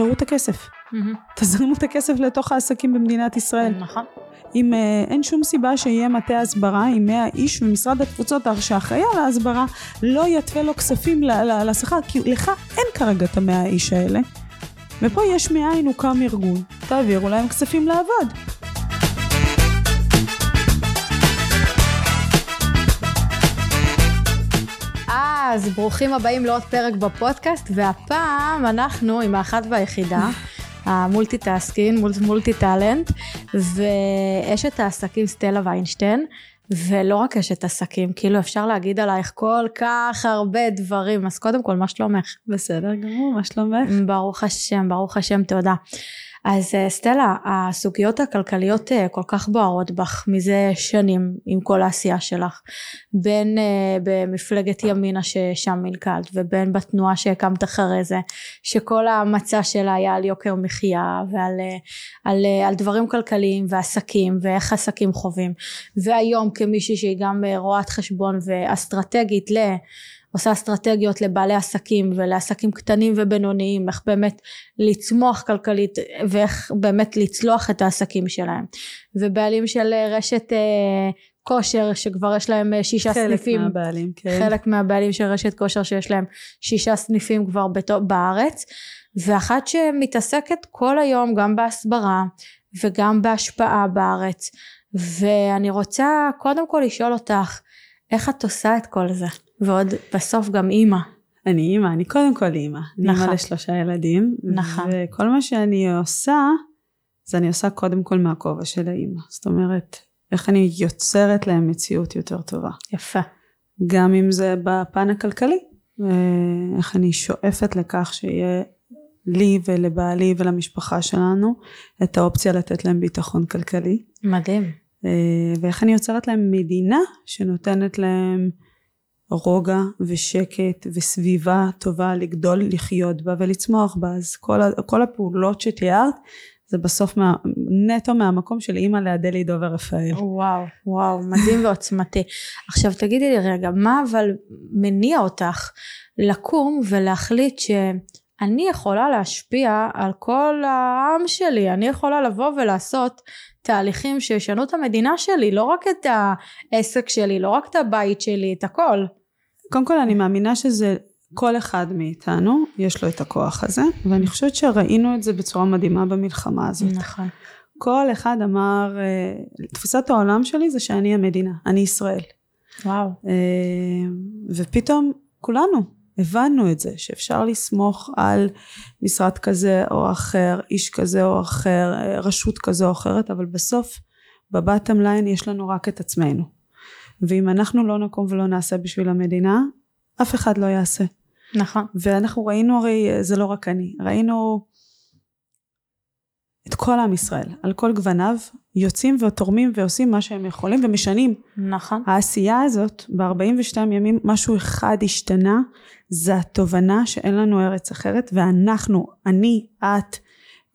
שחררו את הכסף. תזרימו את הכסף לתוך העסקים במדינת ישראל. נכון. אם uh, אין שום סיבה שיהיה מטה הסברה עם 100 איש ומשרד התפוצות שאחראי על ההסברה לא יתווה לו כספים לשכר כי לך אין כרגע את המאה איש האלה ופה יש מאין הוקם ארגון תעבירו להם כספים לעבוד אז ברוכים הבאים לעוד פרק בפודקאסט והפעם אנחנו עם האחת והיחידה המולטי טאסקין, מולטי טאלנט, ואשת העסקים סטלה ויינשטיין, ולא רק אשת עסקים, כאילו אפשר להגיד עלייך כל כך הרבה דברים, אז קודם כל מה שלומך? בסדר גמור, מה שלומך? ברוך השם, ברוך השם, תודה. אז אה, סטלה, הסוגיות הכלכליות אה, כל כך בוערות בך מזה שנים עם כל העשייה שלך, בין uh, במפלגת ימינה ששם מלכלת ובין בתנועה שהקמת אחרי זה, שכל המצע שלה היה על יוקר מחיה ועל על, על דברים כלכליים ועסקים ואיך עסקים חווים, והיום כמישהי שהיא גם רואת חשבון ואסטרטגית ל... עושה אסטרטגיות לבעלי עסקים ולעסקים קטנים ובינוניים איך באמת לצמוח כלכלית ואיך באמת לצלוח את העסקים שלהם. ובעלים של רשת אה, כושר שכבר יש להם אה, שישה חלק סניפים. חלק מהבעלים כן. חלק מהבעלים של רשת כושר שיש להם שישה סניפים כבר בתו, בארץ. ואחת שמתעסקת כל היום גם בהסברה וגם בהשפעה בארץ. ואני רוצה קודם כל לשאול אותך איך את עושה את כל זה ועוד בסוף גם אימא. אני אימא, אני קודם כל אימא. נכון. אני אימא לשלושה ילדים. נכון. וכל מה שאני עושה, זה אני עושה קודם כל מהכובע של האימא. זאת אומרת, איך אני יוצרת להם מציאות יותר טובה. יפה. גם אם זה בפן הכלכלי. איך אני שואפת לכך שיהיה לי ולבעלי ולמשפחה שלנו את האופציה לתת להם ביטחון כלכלי. מדהים. אה, ואיך אני יוצרת להם מדינה שנותנת להם רוגע ושקט וסביבה טובה לגדול לחיות בה ולצמוח בה אז כל, כל הפעולות שתיארת זה בסוף מה, נטו מהמקום של אימא לאדלי דובר רפאל. וואו וואו מדהים ועוצמתי. עכשיו תגידי לי רגע מה אבל מניע אותך לקום ולהחליט שאני יכולה להשפיע על כל העם שלי אני יכולה לבוא ולעשות תהליכים שישנו את המדינה שלי לא רק את העסק שלי לא רק את הבית שלי את הכל. קודם כל אני מאמינה שזה כל אחד מאיתנו יש לו את הכוח הזה ואני חושבת שראינו את זה בצורה מדהימה במלחמה הזאת. נכון. כל אחד אמר אה, תפיסת העולם שלי זה שאני המדינה אני ישראל. וואו. אה, ופתאום כולנו הבנו את זה שאפשר לסמוך על משרד כזה או אחר איש כזה או אחר אה, רשות כזו או אחרת אבל בסוף בבטם ליין יש לנו רק את עצמנו. ואם אנחנו לא נקום ולא נעשה בשביל המדינה אף אחד לא יעשה. נכון. ואנחנו ראינו הרי זה לא רק אני ראינו את כל עם ישראל על כל גווניו יוצאים ותורמים ועושים מה שהם יכולים ומשנים. נכון. העשייה הזאת ב-42 ימים משהו אחד השתנה זה התובנה שאין לנו ארץ אחרת ואנחנו אני את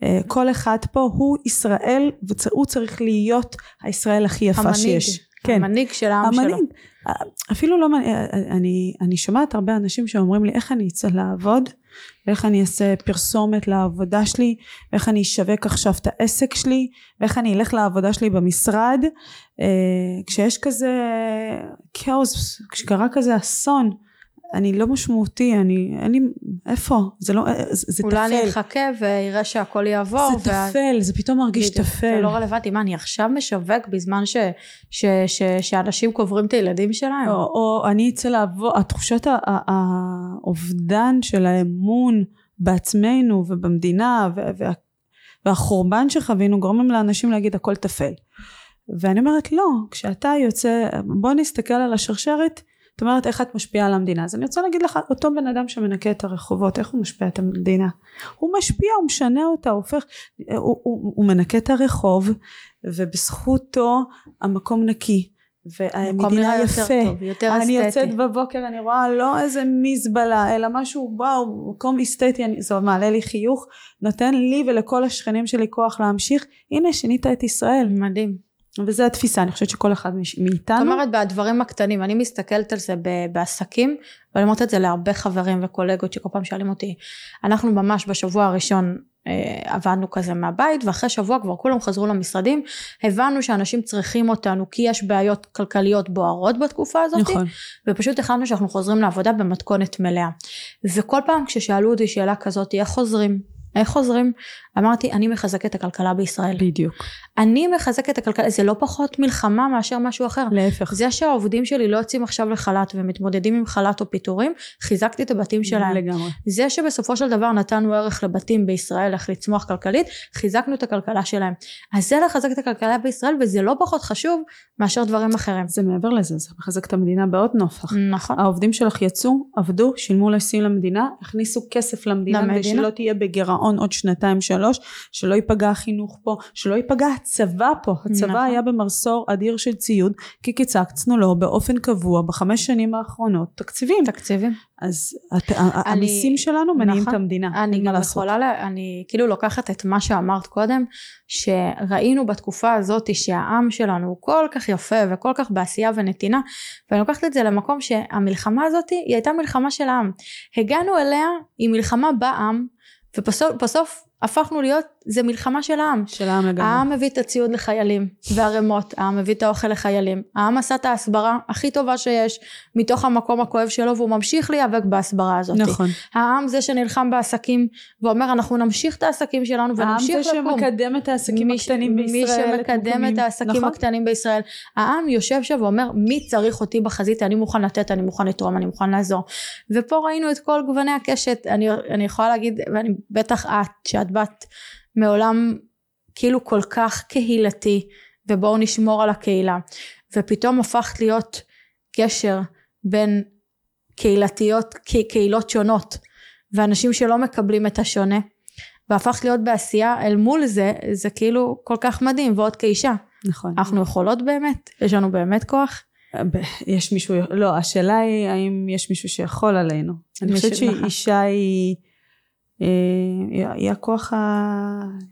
אה, כל אחד פה הוא ישראל והוא צריך להיות הישראל הכי יפה המנהיג. שיש כן. המנהיג של העם המנהיג. שלו. אפילו לא, אני, אני שומעת הרבה אנשים שאומרים לי איך אני אצא לעבוד, ואיך אני אעשה פרסומת לעבודה שלי, ואיך אני אשווק עכשיו את העסק שלי, ואיך אני אלך לעבודה שלי במשרד, אה, כשיש כזה כאוס, כשקרה כזה אסון, אני לא משמעותי, אני, אין לי, איפה? זה לא, זה, אולי טפל. אולי אני אחכה ויראה שהכל יעבור. זה וה... טפל, זה פתאום מרגיש טפל. זה לא רלוונטי, מה, אני עכשיו משווק בזמן ש, ש, ש, שאנשים קוברים את הילדים שלהם? או, או אני אצא לעבור, התחושת האובדן של האמון בעצמנו ובמדינה וה, והחורבן שחווינו גורמים לאנשים להגיד הכל טפל. ואני אומרת לא, כשאתה יוצא, בוא נסתכל על השרשרת, את אומרת איך את משפיעה על המדינה? אז אני רוצה להגיד לך אותו בן אדם שמנקה את הרחובות איך הוא משפיע את המדינה? הוא משפיע הוא משנה אותה הוא הופך הוא, הוא, הוא מנקה את הרחוב ובזכותו המקום נקי והמדינה יפה יותר טוב, יותר אני יוצאת בבוקר אני רואה לא איזה מזבלה אלא משהו וואו מקום אסתטי אני, זה מעלה לי חיוך נותן לי ולכל השכנים שלי כוח להמשיך. הנה שינית את ישראל. מדהים וזה התפיסה אני חושבת שכל אחד מאיתנו. זאת אומרת בדברים הקטנים אני מסתכלת על זה בעסקים ואני אומרת את זה להרבה חברים וקולגות שכל פעם שואלים אותי אנחנו ממש בשבוע הראשון אה, עבדנו כזה מהבית ואחרי שבוע כבר כולם חזרו למשרדים הבנו שאנשים צריכים אותנו כי יש בעיות כלכליות בוערות בתקופה הזאת נכון. ופשוט החלטנו שאנחנו חוזרים לעבודה במתכונת מלאה וכל פעם כששאלו אותי שאלה כזאת איך חוזרים איך חוזרים? אמרתי אני מחזקת את הכלכלה בישראל בדיוק. אני מחזקת את הכלכלה זה לא פחות מלחמה מאשר משהו אחר להפך. זה שהעובדים שלי לא יוצאים עכשיו לחל"ת ומתמודדים עם חל"ת או פיטורים חיזקתי את הבתים שלהם לגמרי. זה שבסופו של דבר נתנו ערך לבתים בישראל איך לצמוח כלכלית חיזקנו את הכלכלה שלהם אז זה לחזק את הכלכלה בישראל וזה לא פחות חשוב מאשר דברים אחרים זה מעבר לזה, זה מחזק את המדינה בעוד נופח. נכון העובדים שלך יצאו, עבדו, שילמו מיסים למדינה, הכניסו כסף למדינה, למדינה. כדי שלא תהיה בגירעון עוד שנתיים שלוש, שלא ייפגע החינוך פה, שלא ייפגע הצבא פה. הצבא נכון. היה במחסור אדיר של ציוד, כי קיצצנו לו באופן קבוע בחמש שנים האחרונות תקציבים. תקציבים אז הת- ה- המיסים שלנו מניעים נכון. את המדינה, אני גם לעשות. יכולה, לה, אני כאילו לוקחת את מה שאמרת קודם, שראינו בתקופה הזאת שהעם שלנו הוא כל כך יפה וכל כך בעשייה ונתינה, ואני לוקחת את זה למקום שהמלחמה הזאת היא הייתה מלחמה של העם. הגענו אליה עם מלחמה בעם, ובסוף בסוף הפכנו להיות, זה מלחמה של העם. של העם לגמרי. העם הביא את הציוד לחיילים וערימות, העם הביא את האוכל לחיילים, העם עשה את ההסברה הכי טובה שיש מתוך המקום הכואב שלו והוא ממשיך להיאבק בהסברה הזאת. נכון. העם זה שנלחם בעסקים ואומר אנחנו נמשיך את העסקים שלנו העם ונמשיך זה לקום. שמקדם את העסקים מי הקטנים בישראל. מי שמקדם. את העסקים נכון. הקטנים בישראל. העם יושב שם ואומר מי צריך אותי בחזית אני מוכן לתת אני מוכן לתרום אני מוכן לעזור. ופה ראינו את כל גווני הקשת אני, אני יכולה להגיד ואני בטח את שאת בת מעולם כאילו כל כך קהילתי ובואו נשמור על הקהילה ופתאום הפכת להיות גשר בין קהילתיות קהילות שונות ואנשים שלא מקבלים את השונה והפכת להיות בעשייה אל מול זה זה כאילו כל כך מדהים ועוד כאישה נכון. אנחנו יכולות באמת יש לנו באמת כוח יש מישהו, לא, השאלה היא האם יש מישהו שיכול עלינו. אני חושבת. שאישה היא, היא, היא הכוח ה...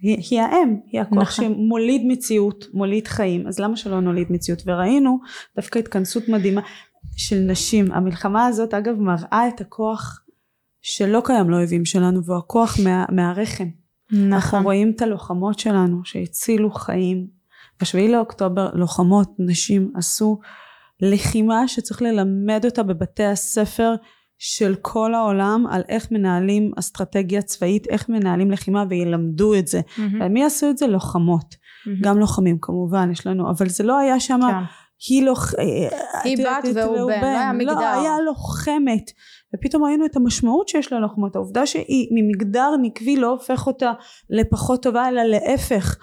היא, היא האם, היא הכוח נכון. שמוליד מציאות, מוליד חיים, אז למה שלא נוליד מציאות? וראינו דווקא התכנסות מדהימה של נשים. המלחמה הזאת אגב מראה את הכוח שלא קיים לאויבים שלנו, והוא הכוח מה, מהרחם. נכון. אנחנו רואים את הלוחמות שלנו שהצילו חיים. בשביעי לאוקטובר לוחמות, נשים עשו לחימה שצריך ללמד אותה בבתי הספר של כל העולם על איך מנהלים אסטרטגיה צבאית, איך מנהלים לחימה וילמדו את זה. מהמם. ומי עשו את זה? לוחמות. מהמם. גם לוחמים כמובן יש לנו, אבל זה לא היה שם, כן. היא לוח... היא את יודעת, בת והוא בן, לא היה מגדר. לא, היה לוחמת. ופתאום ראינו את המשמעות שיש ללוחמות. העובדה שהיא ממגדר נקבי לא הופך אותה לפחות טובה, אלא להפך.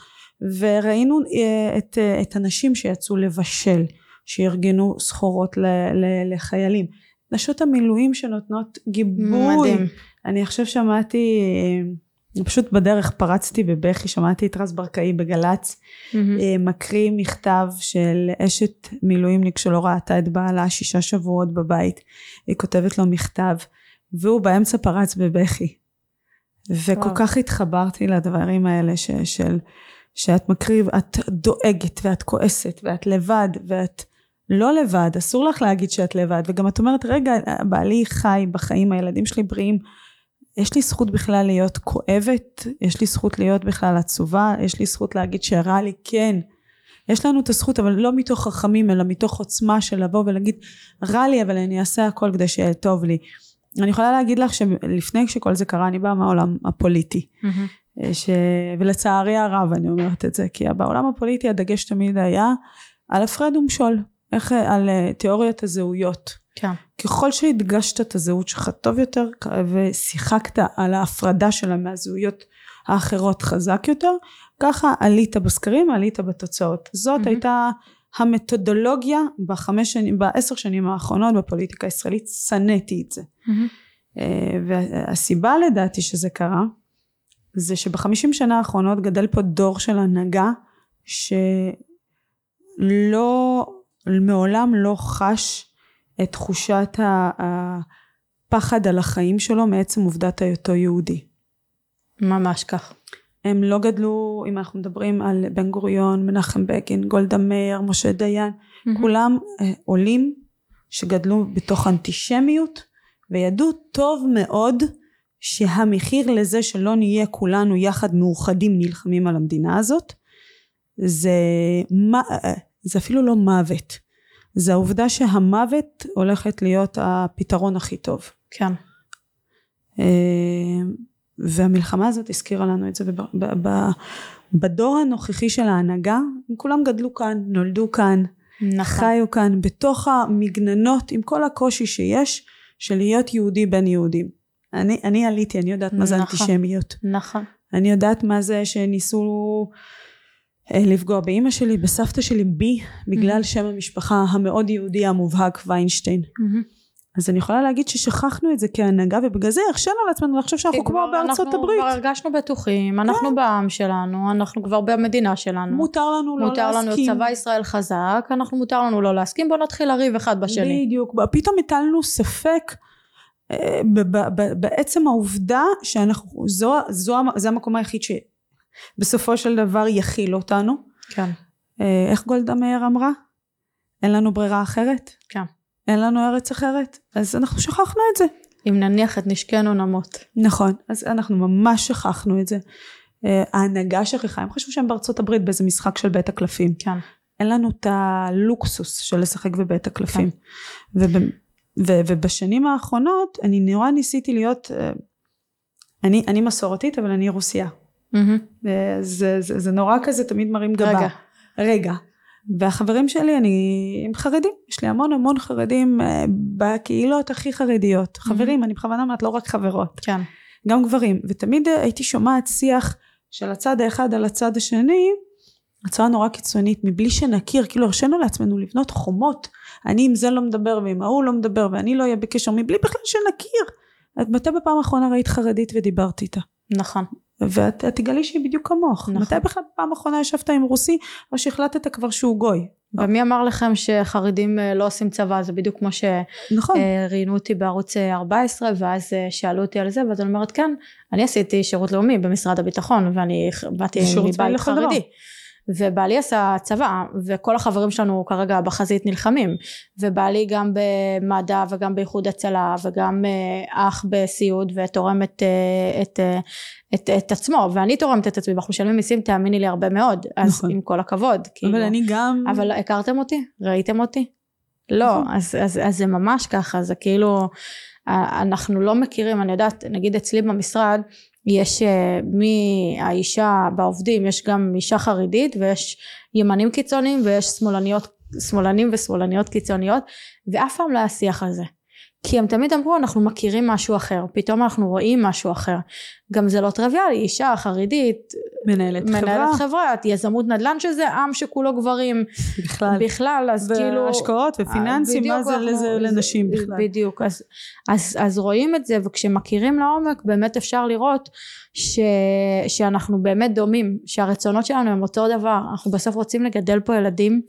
וראינו אה, את, אה, את הנשים שיצאו לבשל, שארגנו סחורות ל, ל, לחיילים. נשות המילואים שנותנות גיבוי. מדהים. אני עכשיו שמעתי, אה, פשוט בדרך פרצתי בבכי, שמעתי את רז ברקאי בגל"צ. אה, מקריא מכתב של אשת מילואימניק שלא ראתה את בעלה שישה שבועות בבית. היא כותבת לו מכתב, והוא באמצע פרץ בבכי. וכל וואו. כך התחברתי לדברים האלה ש, של, שאת מקריב, את דואגת ואת כועסת ואת לבד ואת לא לבד, אסור לך להגיד שאת לבד, וגם את אומרת, רגע, בעלי חי בחיים, הילדים שלי בריאים, יש לי זכות בכלל להיות כואבת, יש לי זכות להיות בכלל עצובה, יש לי זכות להגיד שרע לי, כן. יש לנו את הזכות, אבל לא מתוך חכמים, אלא מתוך עוצמה של לבוא ולהגיד, רע לי, אבל אני אעשה הכל כדי שיהיה טוב לי. אני יכולה להגיד לך שלפני שכל זה קרה, אני באה מהעולם הפוליטי. מהמם. ש... ולצערי הרב אני אומרת את זה, כי בעולם הפוליטי הדגש תמיד היה על הפרד ומשול, איך, על אה, תיאוריית הזהויות. כן. ככל שהדגשת את הזהות שלך טוב יותר ושיחקת על ההפרדה שלה מהזהויות האחרות חזק יותר, ככה עלית בסקרים, עלית בתוצאות. זאת מהמם. הייתה המתודולוגיה בחמש שנים, בעשר שנים האחרונות בפוליטיקה הישראלית, שנאתי את זה. אה, והסיבה לדעתי שזה קרה, זה שבחמישים שנה האחרונות גדל פה דור של הנהגה שלא, מעולם לא חש את תחושת הפחד על החיים שלו מעצם עובדת היותו יהודי. ממש כך. הם לא גדלו, אם אנחנו מדברים על בן גוריון, מנחם בגין, גולדה מאיר, משה דיין, מהמם. כולם אה, עולים שגדלו בתוך אנטישמיות וידעו טוב מאוד שהמחיר לזה שלא נהיה כולנו יחד מאוחדים נלחמים על המדינה הזאת זה, זה אפילו לא מוות זה העובדה שהמוות הולכת להיות הפתרון הכי טוב. כן. אה, והמלחמה הזאת הזכירה לנו את זה בדור הנוכחי של ההנהגה הם כולם גדלו כאן נולדו כאן נכון. חיו כאן בתוך המגננות עם כל הקושי שיש של להיות יהודי בין יהודים אני, אני עליתי אני יודעת מה זה נכון, אנטישמיות נכון אני יודעת מה זה שניסו לפגוע באימא שלי בסבתא שלי בי בגלל mm-hmm. שם המשפחה המאוד יהודי המובהק ויינשטיין mm-hmm. אז אני יכולה להגיד ששכחנו את זה כהנהגה ובגלל זה הרשינו לעצמנו לחשוב שאנחנו כמו בארצות הברית. אנחנו כבר הרגשנו בטוחים, אנחנו כן. בעם שלנו, אנחנו כבר במדינה שלנו. מותר לנו לא מותר להסכים. מותר לנו צבא ישראל חזק, אנחנו מותר לנו לא להסכים, בוא נתחיל לריב אחד בשני. בדיוק, פתאום הטלנו ספק אה, בעצם העובדה שאנחנו, זו, זו, זה המקום היחיד שבסופו של דבר יכיל אותנו. כן. אה, איך גולדה מאיר אמרה? אין לנו ברירה אחרת? כן. אין לנו ארץ אחרת, אז אנחנו שכחנו את זה. אם נניח את נשקנו נמות. נכון, אז אנחנו ממש שכחנו את זה. אה, ההנהגה שכחה, הם חשבו שהם בארצות הברית באיזה משחק של בית הקלפים. כן. אין לנו את הלוקסוס של לשחק בבית הקלפים. כן. וב, ו, ובשנים האחרונות אני נורא ניסיתי להיות, אה, אני, אני מסורתית אבל אני רוסיה. Mm-hmm. זה, זה, זה נורא כזה תמיד מרים גבה. רגע. רגע. והחברים שלי אני הם חרדים יש לי המון המון חרדים אה, בקהילות הכי חרדיות mm-hmm. חברים אני בכוונה אומרת לא רק חברות כן גם גברים ותמיד אה, הייתי שומעת שיח של הצד האחד על הצד השני הצעה נורא קיצונית מבלי שנכיר כאילו הרשינו לעצמנו לבנות חומות אני עם זה לא מדבר ועם ההוא לא מדבר ואני לא אהיה בקשר מבלי בכלל שנכיר את מתי בפעם האחרונה ראית חרדית ודיברת איתה נכון ואת תגלי שהיא בדיוק כמוך. נכון. מתי בכלל פעם אחרונה ישבת עם רוסי או שהחלטת כבר שהוא גוי? ומי אמר לכם שחרדים אה, לא עושים צבא זה בדיוק כמו נכון. שראיינו אותי בערוץ 14 אה, ואז אה, שאלו אותי על זה ואז אני אומרת כן אני עשיתי שירות לאומי במשרד הביטחון ואני באתי מבית חרדי. ובעלי עשה צבא וכל החברים שלנו כרגע בחזית נלחמים ובעלי גם במד"א וגם באיחוד הצלה וגם אה, אח בסיעוד ותורם את, אה, את, אה, את, את עצמו ואני תורמת את עצמי ואנחנו משלמים מיסים תאמיני לי הרבה מאוד אז נכון. עם כל הכבוד כאילו, אבל אני גם אבל הכרתם אותי? ראיתם אותי? לא נכון. אז, אז, אז זה ממש ככה זה כאילו אנחנו לא מכירים אני יודעת נגיד אצלי במשרד יש אה, מהאישה בעובדים יש גם אישה חרדית ויש ימנים קיצוניים ויש שמאלניות שמאלנים ושמאלניות קיצוניות ואף פעם לא היה שיח על זה כי הם תמיד אמרו אנחנו מכירים משהו אחר. פתאום אנחנו רואים משהו אחר. גם זה לא טריוויאלי אישה חרדית מנהלת, מנהלת חברה, חברה יזמות נדל"ן שזה עם שכולו גברים. בכלל, בכלל אז כאילו והשקעות ופיננסים מה זה לזה לנשים בכלל? בדיוק. אז, אז, אז רואים את זה וכשמכירים לעומק באמת אפשר לראות ש, שאנחנו באמת דומים שהרצונות שלנו הם אותו דבר. אנחנו בסוף רוצים לגדל פה ילדים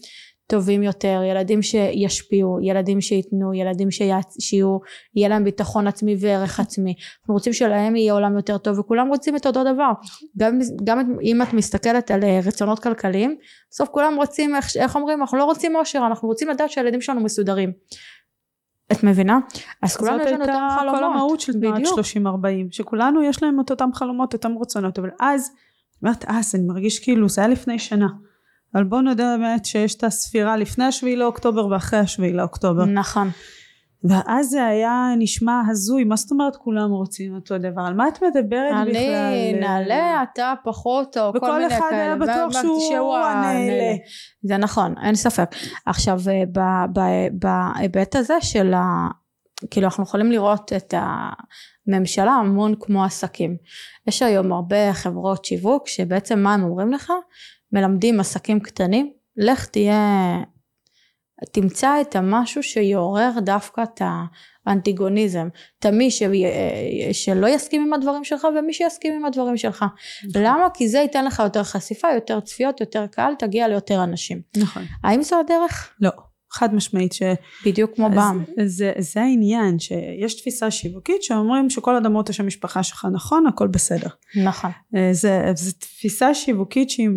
טובים יותר, ילדים שישפיעו, ילדים שייתנו, ילדים שיהיו, יהיה להם ביטחון עצמי וערך עצמי. אנחנו רוצים שלהם יהיה עולם יותר טוב וכולם רוצים את אותו דבר. גם, גם אם את מסתכלת על אה, רצונות כלכליים, בסוף כולם רוצים, איך, איך אומרים, אנחנו לא רוצים עושר, אנחנו רוצים לדעת שהילדים שלנו מסודרים. את מבינה? אז כולנו יש לנו אותם חלומות. זאת הייתה כל המהות של תנועת 30-40, שכולנו יש להם את אותם חלומות, אותם רצונות, אבל אז, אומרת אז, אני מרגיש כאילו זה היה לפני שנה. אבל בוא נדע באמת שיש את הספירה לפני השביעי לאוקטובר ואחרי השביעי לאוקטובר. נכון. ואז זה היה נשמע הזוי, מה זאת אומרת כולם רוצים אותו דבר? על מה את מדברת אני, בכלל? אני, נעלה, אתה פחות, או כל מיני כאלה. וכל אחד היה בטוח שהוא הנעלה. זה נכון, אין ספק. עכשיו, אה, בהיבט הזה של ה... כאילו אנחנו יכולים לראות את הממשלה המון כמו עסקים. יש היום הרבה חברות שיווק שבעצם מה הם אומרים לך? מלמדים עסקים קטנים, לך תהיה, תמצא את המשהו שיעורר דווקא את האנטיגוניזם, את מי ש... שלא יסכים עם הדברים שלך ומי שיסכים עם הדברים שלך. נכון. למה? כי זה ייתן לך יותר חשיפה, יותר צפיות, יותר קהל, תגיע ליותר אנשים. נכון. האם זו הדרך? לא. חד משמעית ש... בדיוק כמו בעם. זה, זה, העניין שיש תפיסה שיווקית שאומרים שכל אדמות השם משפחה שלך נכון הכל בסדר. נכון. אה, זה, זה תפיסה שיווקית שהיא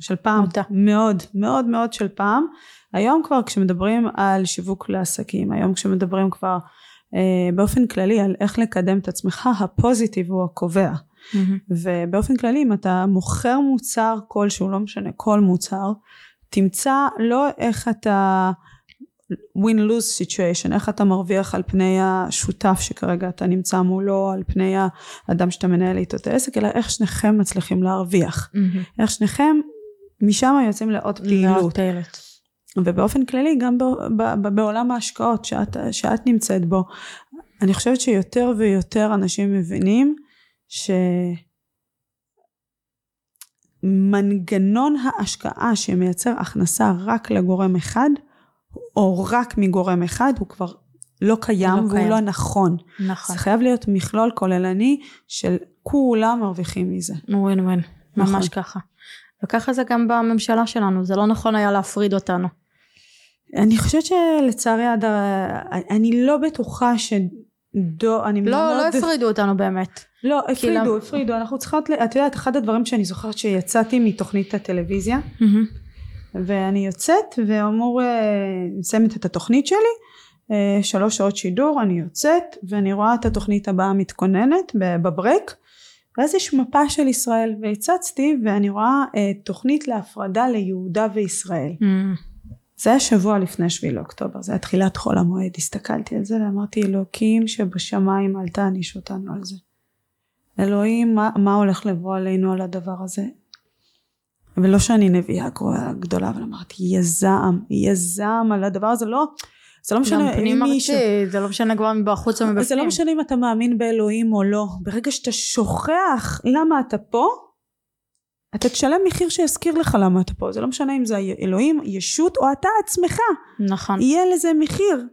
של פעם, אותה. מאוד מאוד מאוד של פעם. היום כבר כשמדברים על שיווק לעסקים, היום כשמדברים כבר אה, באופן כללי על איך לקדם את עצמך, הפוזיטיב הוא הקובע. ובאופן כללי אם אתה מוכר מוצר כלשהו, לא משנה, כל מוצר, תמצא לא איך אתה win-lose situation, איך אתה מרוויח על פני השותף שכרגע אתה נמצא מולו, על פני האדם שאתה מנהל איתו את העסק, אלא איך שניכם מצליחים להרוויח. איך שניכם משם יוצאים לעוד פעילות. ובאופן כללי גם בעולם ההשקעות שאת, שאת נמצאת בו, אני חושבת שיותר ויותר אנשים מבינים שמנגנון ההשקעה שמייצר הכנסה רק לגורם אחד, או רק מגורם אחד, הוא כבר לא קיים לא והוא קיים. לא נכון. נכון. זה חייב להיות מכלול כוללני של כולם מרוויחים מזה. ווין ווין, נכון. ממש ככה. וככה זה גם בממשלה שלנו, זה לא נכון היה להפריד אותנו. אני חושבת שלצערי עד אני לא בטוחה ש... דו, אני לא, לא הפרידו אותנו באמת. לא, הפרידו, למ... הפרידו, אנחנו צריכות, את יודעת, אחד הדברים שאני זוכרת שיצאתי מתוכנית הטלוויזיה, ואני יוצאת, ואמור, מסיימת את התוכנית שלי, אה, שלוש שעות שידור, אני יוצאת, ואני רואה את התוכנית הבאה מתכוננת בברק, ואז יש מפה של ישראל, והצצתי, ואני רואה אה, תוכנית להפרדה ליהודה וישראל. זה היה שבוע לפני שביעי לאוקטובר, זה היה תחילת חול המועד, הסתכלתי על זה ואמרתי אלוקים שבשמיים אל תעניש אותנו על זה. אלוהים מה, מה הולך לבוא עלינו על הדבר הזה? ולא שאני נביאה גדולה, אבל אמרתי יהיה זעם, יהיה זעם על הדבר הזה, לא, זה לא משנה אם מישהו... זה לא משנה כבר מבחוץ או מבפנים. זה לא משנה אם אתה מאמין באלוהים או לא, ברגע שאתה שוכח למה אתה פה, אתה תשלם מחיר שיזכיר לך למה אתה פה, זה לא משנה אם זה אלוהים, ישות או אתה עצמך. נכון. יהיה לזה מחיר.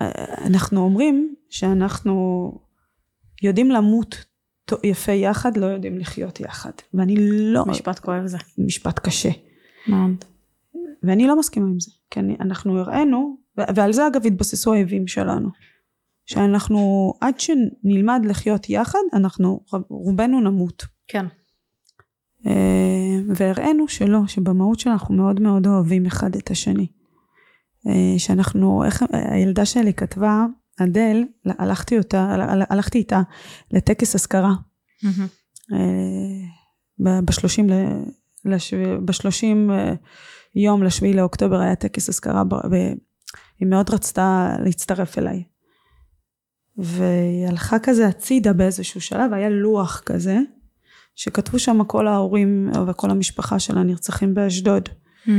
ואנחנו אומרים שאנחנו יודעים למות יפה יחד, לא יודעים לחיות יחד. ואני לא... משפט כואב זה. משפט קשה. מאוד. ואני לא מסכימה עם זה. כי אנחנו הראינו, ועל זה אגב התבססו האויבים שלנו. שאנחנו עד שנלמד לחיות יחד אנחנו רובנו נמות. כן. אה, והראינו שלא, שבמהות שלנו אנחנו מאוד מאוד אוהבים אחד את השני. אה, שאנחנו, איך הילדה שלי כתבה, אדל, הלכתי אותה, הלכתי איתה לטקס אזכרה. אה, בשלושים, בשלושים יום לשביעי לאוקטובר היה טקס אזכרה, והיא מאוד רצתה להצטרף אליי. והיא הלכה כזה הצידה באיזשהו שלב, היה לוח כזה, שכתבו שם כל ההורים וכל המשפחה של הנרצחים באשדוד. Mm.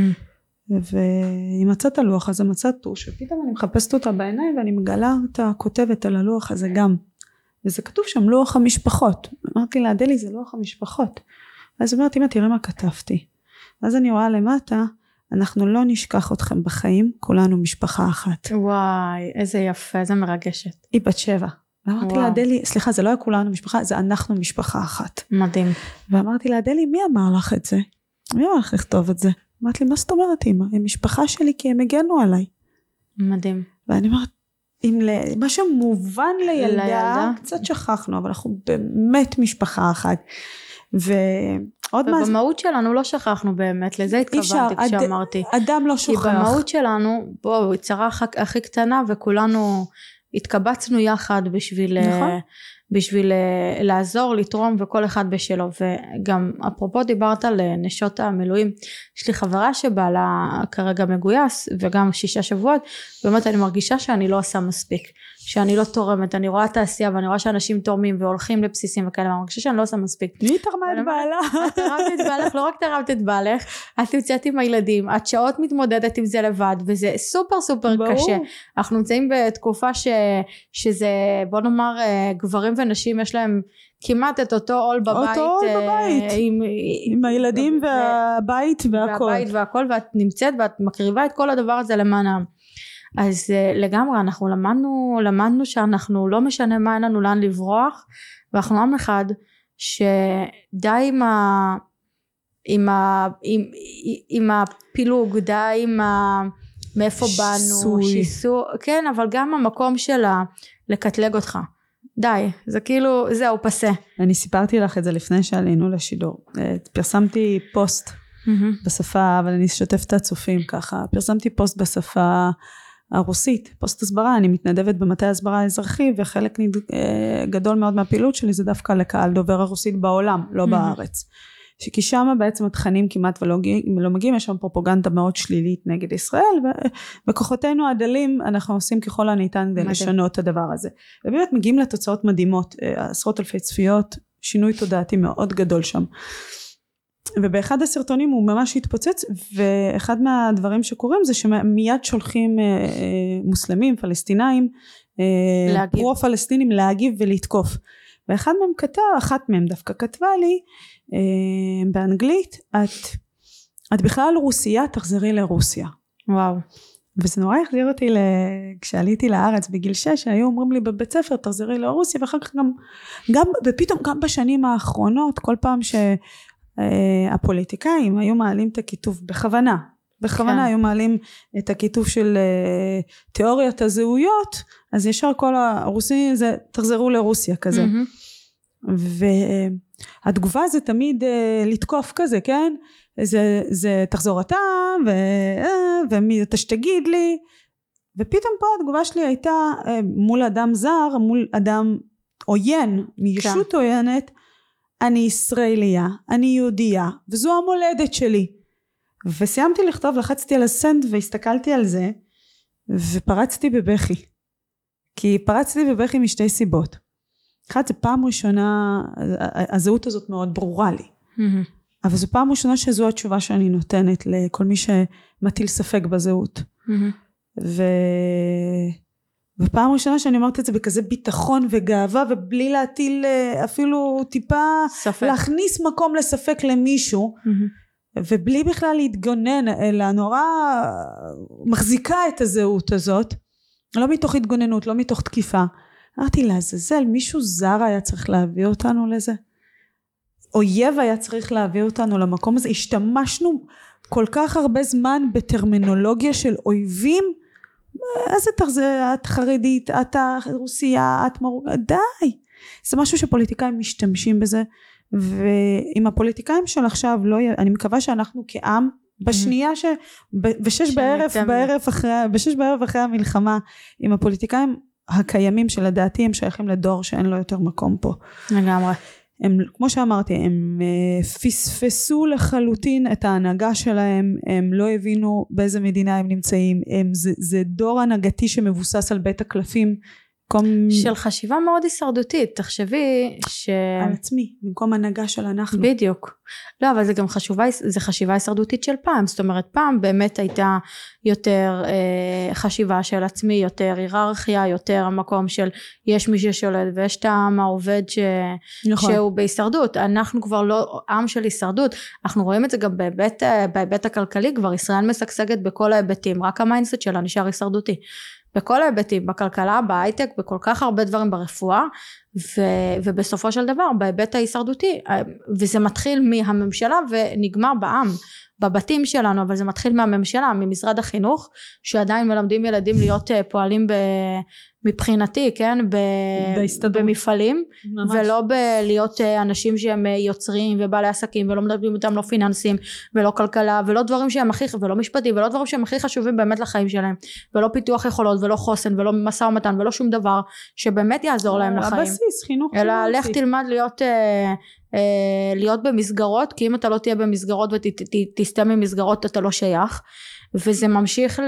והיא מצאה את הלוח הזה, מצאה טוש, ופתאום אני מחפשת אותה בעיניים ואני מגלה אותה כותבת על הלוח הזה גם. וזה כתוב שם לוח המשפחות. אמרתי לה, אדלי זה לוח המשפחות. אז היא אומרת, אמא תראה מה כתבתי. ואז אני רואה למטה, אנחנו לא נשכח אתכם בחיים, כולנו משפחה אחת. וואי, איזה יפה, איזה מרגשת. היא בת שבע. ואמרתי לה, אדלי, סליחה, זה לא היה כולנו משפחה, זה אנחנו משפחה אחת. מדהים. ואמרתי לה, אדלי, מי אמר לך את זה? מי אמר לך לכתוב את זה? אמרתי לי, מה זאת אומרת, אמא? הם משפחה שלי כי הם הגנו עליי. מדהים. ואני אומרת, אם מה שמובן לילדה, לילדה, קצת שכחנו, אבל אנחנו באמת משפחה אחת. ו... עוד מעט. ובמהות שלנו לא שכחנו באמת, לזה התכוונתי כשאמרתי. אדם לא שוכח. כי במהות שלנו, בואו, צרה הכי קטנה וכולנו התקבצנו יחד בשביל, נכון. בשביל אה, לעזור, לתרום וכל אחד בשלו. וגם אפרופו דיברת על אה, נשות המילואים, יש לי חברה שבעלה כרגע מגויס וגם שישה שבועות, באמת אני מרגישה שאני לא עושה מספיק. שאני לא תורמת, אני רואה תעשייה ואני רואה שאנשים תורמים והולכים לבסיסים וכאלה, ואני מרגישה שאני לא עושה מספיק. מי תרמה את בעלה? את תרמת את בעלך, לא רק תרמת את בעלך, את יוצאת עם הילדים, את שעות מתמודדת עם זה לבד, וזה סופר סופר ברור. קשה. אנחנו נמצאים בתקופה ש, שזה, בוא נאמר, אה, גברים ונשים יש להם כמעט את אותו עול בבית. אותו עול אה, בבית. עם, עם הילדים. והבית והכל. והבית והכל, ואת נמצאת ואת מקריבה את כל הדבר הזה למענם. אז uh, לגמרי אנחנו למדנו למדנו שאנחנו לא משנה מה אין לנו לאן לברוח ואנחנו עם אחד שדי עם ה... עם, ה, עם, עם הפילוג, די עם ה... מאיפה באנו, שיסוי, כן אבל גם המקום של לקטלג אותך, די, זה כאילו, זהו, פסה. אני סיפרתי לך את זה לפני שעלינו לשידור, אה, פרסמתי פוסט mm-hmm. בשפה, אבל אני אשתף את הצופים ככה, פרסמתי פוסט בשפה הרוסית, פוסט הסברה, אני מתנדבת במטה הסברה האזרחי וחלק נד... אה, גדול מאוד מהפעילות שלי זה דווקא לקהל דובר הרוסית בעולם, לא בארץ. כי שם בעצם התכנים כמעט ולא לא מגיעים, יש שם פרופוגנדה מאוד שלילית נגד ישראל, ובכוחותינו הדלים אנחנו עושים ככל הניתן כדי לשנות את הדבר הזה. ובאמת מגיעים לתוצאות מדהימות, אה, עשרות אלפי צפיות, שינוי תודעתי מאוד גדול שם. ובאחד הסרטונים הוא ממש התפוצץ ואחד מהדברים שקורים זה שמיד שולחים אה, אה, מוסלמים פלסטינאים פרו פלסטינים להגיב ולתקוף. ואחד מהם כתב אחת מהם דווקא כתבה לי אה, באנגלית את, את בכלל רוסייה תחזרי לרוסיה. וואו. וזה נורא החזיר אותי ל... כשעליתי לארץ בגיל 6 היו אומרים לי בבית ספר תחזרי לרוסיה ואחר כך גם, גם ופתאום גם בשנים האחרונות כל פעם שהפוליטיקאים היו מעלים את הכיתוב בכוונה בכוונה כן. היו מעלים את הכיתוב של uh, תיאוריית הזהויות אז ישר כל הרוסים זה תחזרו לרוסיה כזה mm-hmm. והתגובה זה תמיד uh, לתקוף כזה כן זה, זה תחזור אתה ו, ומי אתה שתגיד לי ופתאום פה התגובה שלי הייתה uh, מול אדם זר מול אדם עוין מישות כן. עוינת אני ישראליה אני יהודייה וזו המולדת שלי. וסיימתי לכתוב לחצתי על הסנד והסתכלתי על זה ופרצתי בבכי. כי פרצתי בבכי משתי סיבות. אחת זה פעם ראשונה הזהות הזאת מאוד ברורה לי. Mm-hmm. אבל זו פעם ראשונה שזו התשובה שאני נותנת לכל מי שמטיל ספק בזהות. Mm-hmm. ו... ופעם ראשונה שאני אומרת את זה בכזה ביטחון וגאווה ובלי להטיל אה, אפילו טיפה ספק. להכניס מקום לספק למישהו mm-hmm. ובלי בכלל להתגונן אלא נורא מחזיקה את הזהות הזאת לא מתוך התגוננות לא מתוך תקיפה אמרתי לעזאזל מישהו זר היה צריך להביא אותנו לזה אויב היה צריך להביא אותנו למקום הזה השתמשנו כל כך הרבה זמן בטרמינולוגיה של אויבים איזה תחזה את חרדית את רוסייה את מרוקה די זה משהו שפוליטיקאים משתמשים בזה ועם הפוליטיקאים של עכשיו לא אני מקווה שאנחנו כעם בשנייה ש... בשש בערב, בערב אחרי, בשש בערב אחרי המלחמה עם הפוליטיקאים הקיימים שלדעתי הם שייכים לדור שאין לו יותר מקום פה. לגמרי. הם, כמו שאמרתי, הם uh, פספסו לחלוטין את ההנהגה שלהם, הם לא הבינו באיזה מדינה הם נמצאים, הם, זה, זה דור הנהגתי שמבוסס על בית הקלפים במקום... של חשיבה מאוד הישרדותית, תחשבי ש... על עצמי, במקום הנהגה של אנחנו. בדיוק. לא, אבל זה גם חשיבה, זה חשיבה הישרדותית של פעם, זאת אומרת פעם באמת הייתה יותר אה, חשיבה של עצמי, יותר היררכיה, יותר המקום של יש מי ששולט ויש את העם העובד ש... נכון. שהוא בהישרדות, אנחנו כבר לא עם של הישרדות, אנחנו רואים את זה גם בהיבט, אה, בהיבט הכלכלי, כבר ישראל משגשגת בכל ההיבטים, רק ה mindset שלה נשאר הישרדותי. בכל ההיבטים, בכלכלה, בהייטק, בכל כך הרבה דברים ברפואה, ו, ובסופו של דבר בהיבט ההישרדותי, וזה מתחיל מהממשלה ונגמר בעם, בבתים שלנו, אבל זה מתחיל מהממשלה, ממשרד החינוך, שעדיין מלמדים ילדים להיות אה, פועלים ב... מבחינתי, כן, ב... במפעלים, ממש. ולא בלהיות אה, אנשים שהם אה, יוצרים ובעלי עסקים ולא מדברים איתם לא פיננסים ולא כלכלה ולא דברים שהם הכי, ולא משפטים ולא דברים שהם הכי חשובים באמת לחיים שלהם ולא פיתוח יכולות ולא חוסן ולא משא ומתן ולא שום דבר שבאמת יעזור להם לחיים. הבסיס, חינוך אלא לך תלמד להיות אה, אה, להיות במסגרות כי אם אתה לא תהיה במסגרות ותסטה ממסגרות אתה לא שייך. וזה ממשיך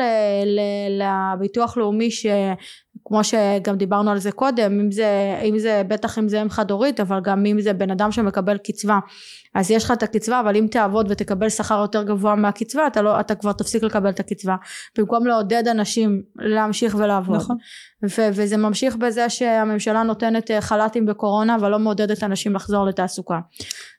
לביטוח לאומי שכמו שגם דיברנו על זה קודם אם זה, אם זה בטח אם זה אם חד הורית אבל גם אם זה בן אדם שמקבל קצבה אז יש לך את הקצבה אבל אם תעבוד ותקבל שכר יותר גבוה מהקצבה אתה, לא, אתה כבר תפסיק לקבל את הקצבה במקום לעודד אנשים להמשיך ולעבוד נכון. ו- וזה ממשיך בזה שהממשלה נותנת אה, חל"תים בקורונה אבל לא מעודדת אנשים לחזור לתעסוקה.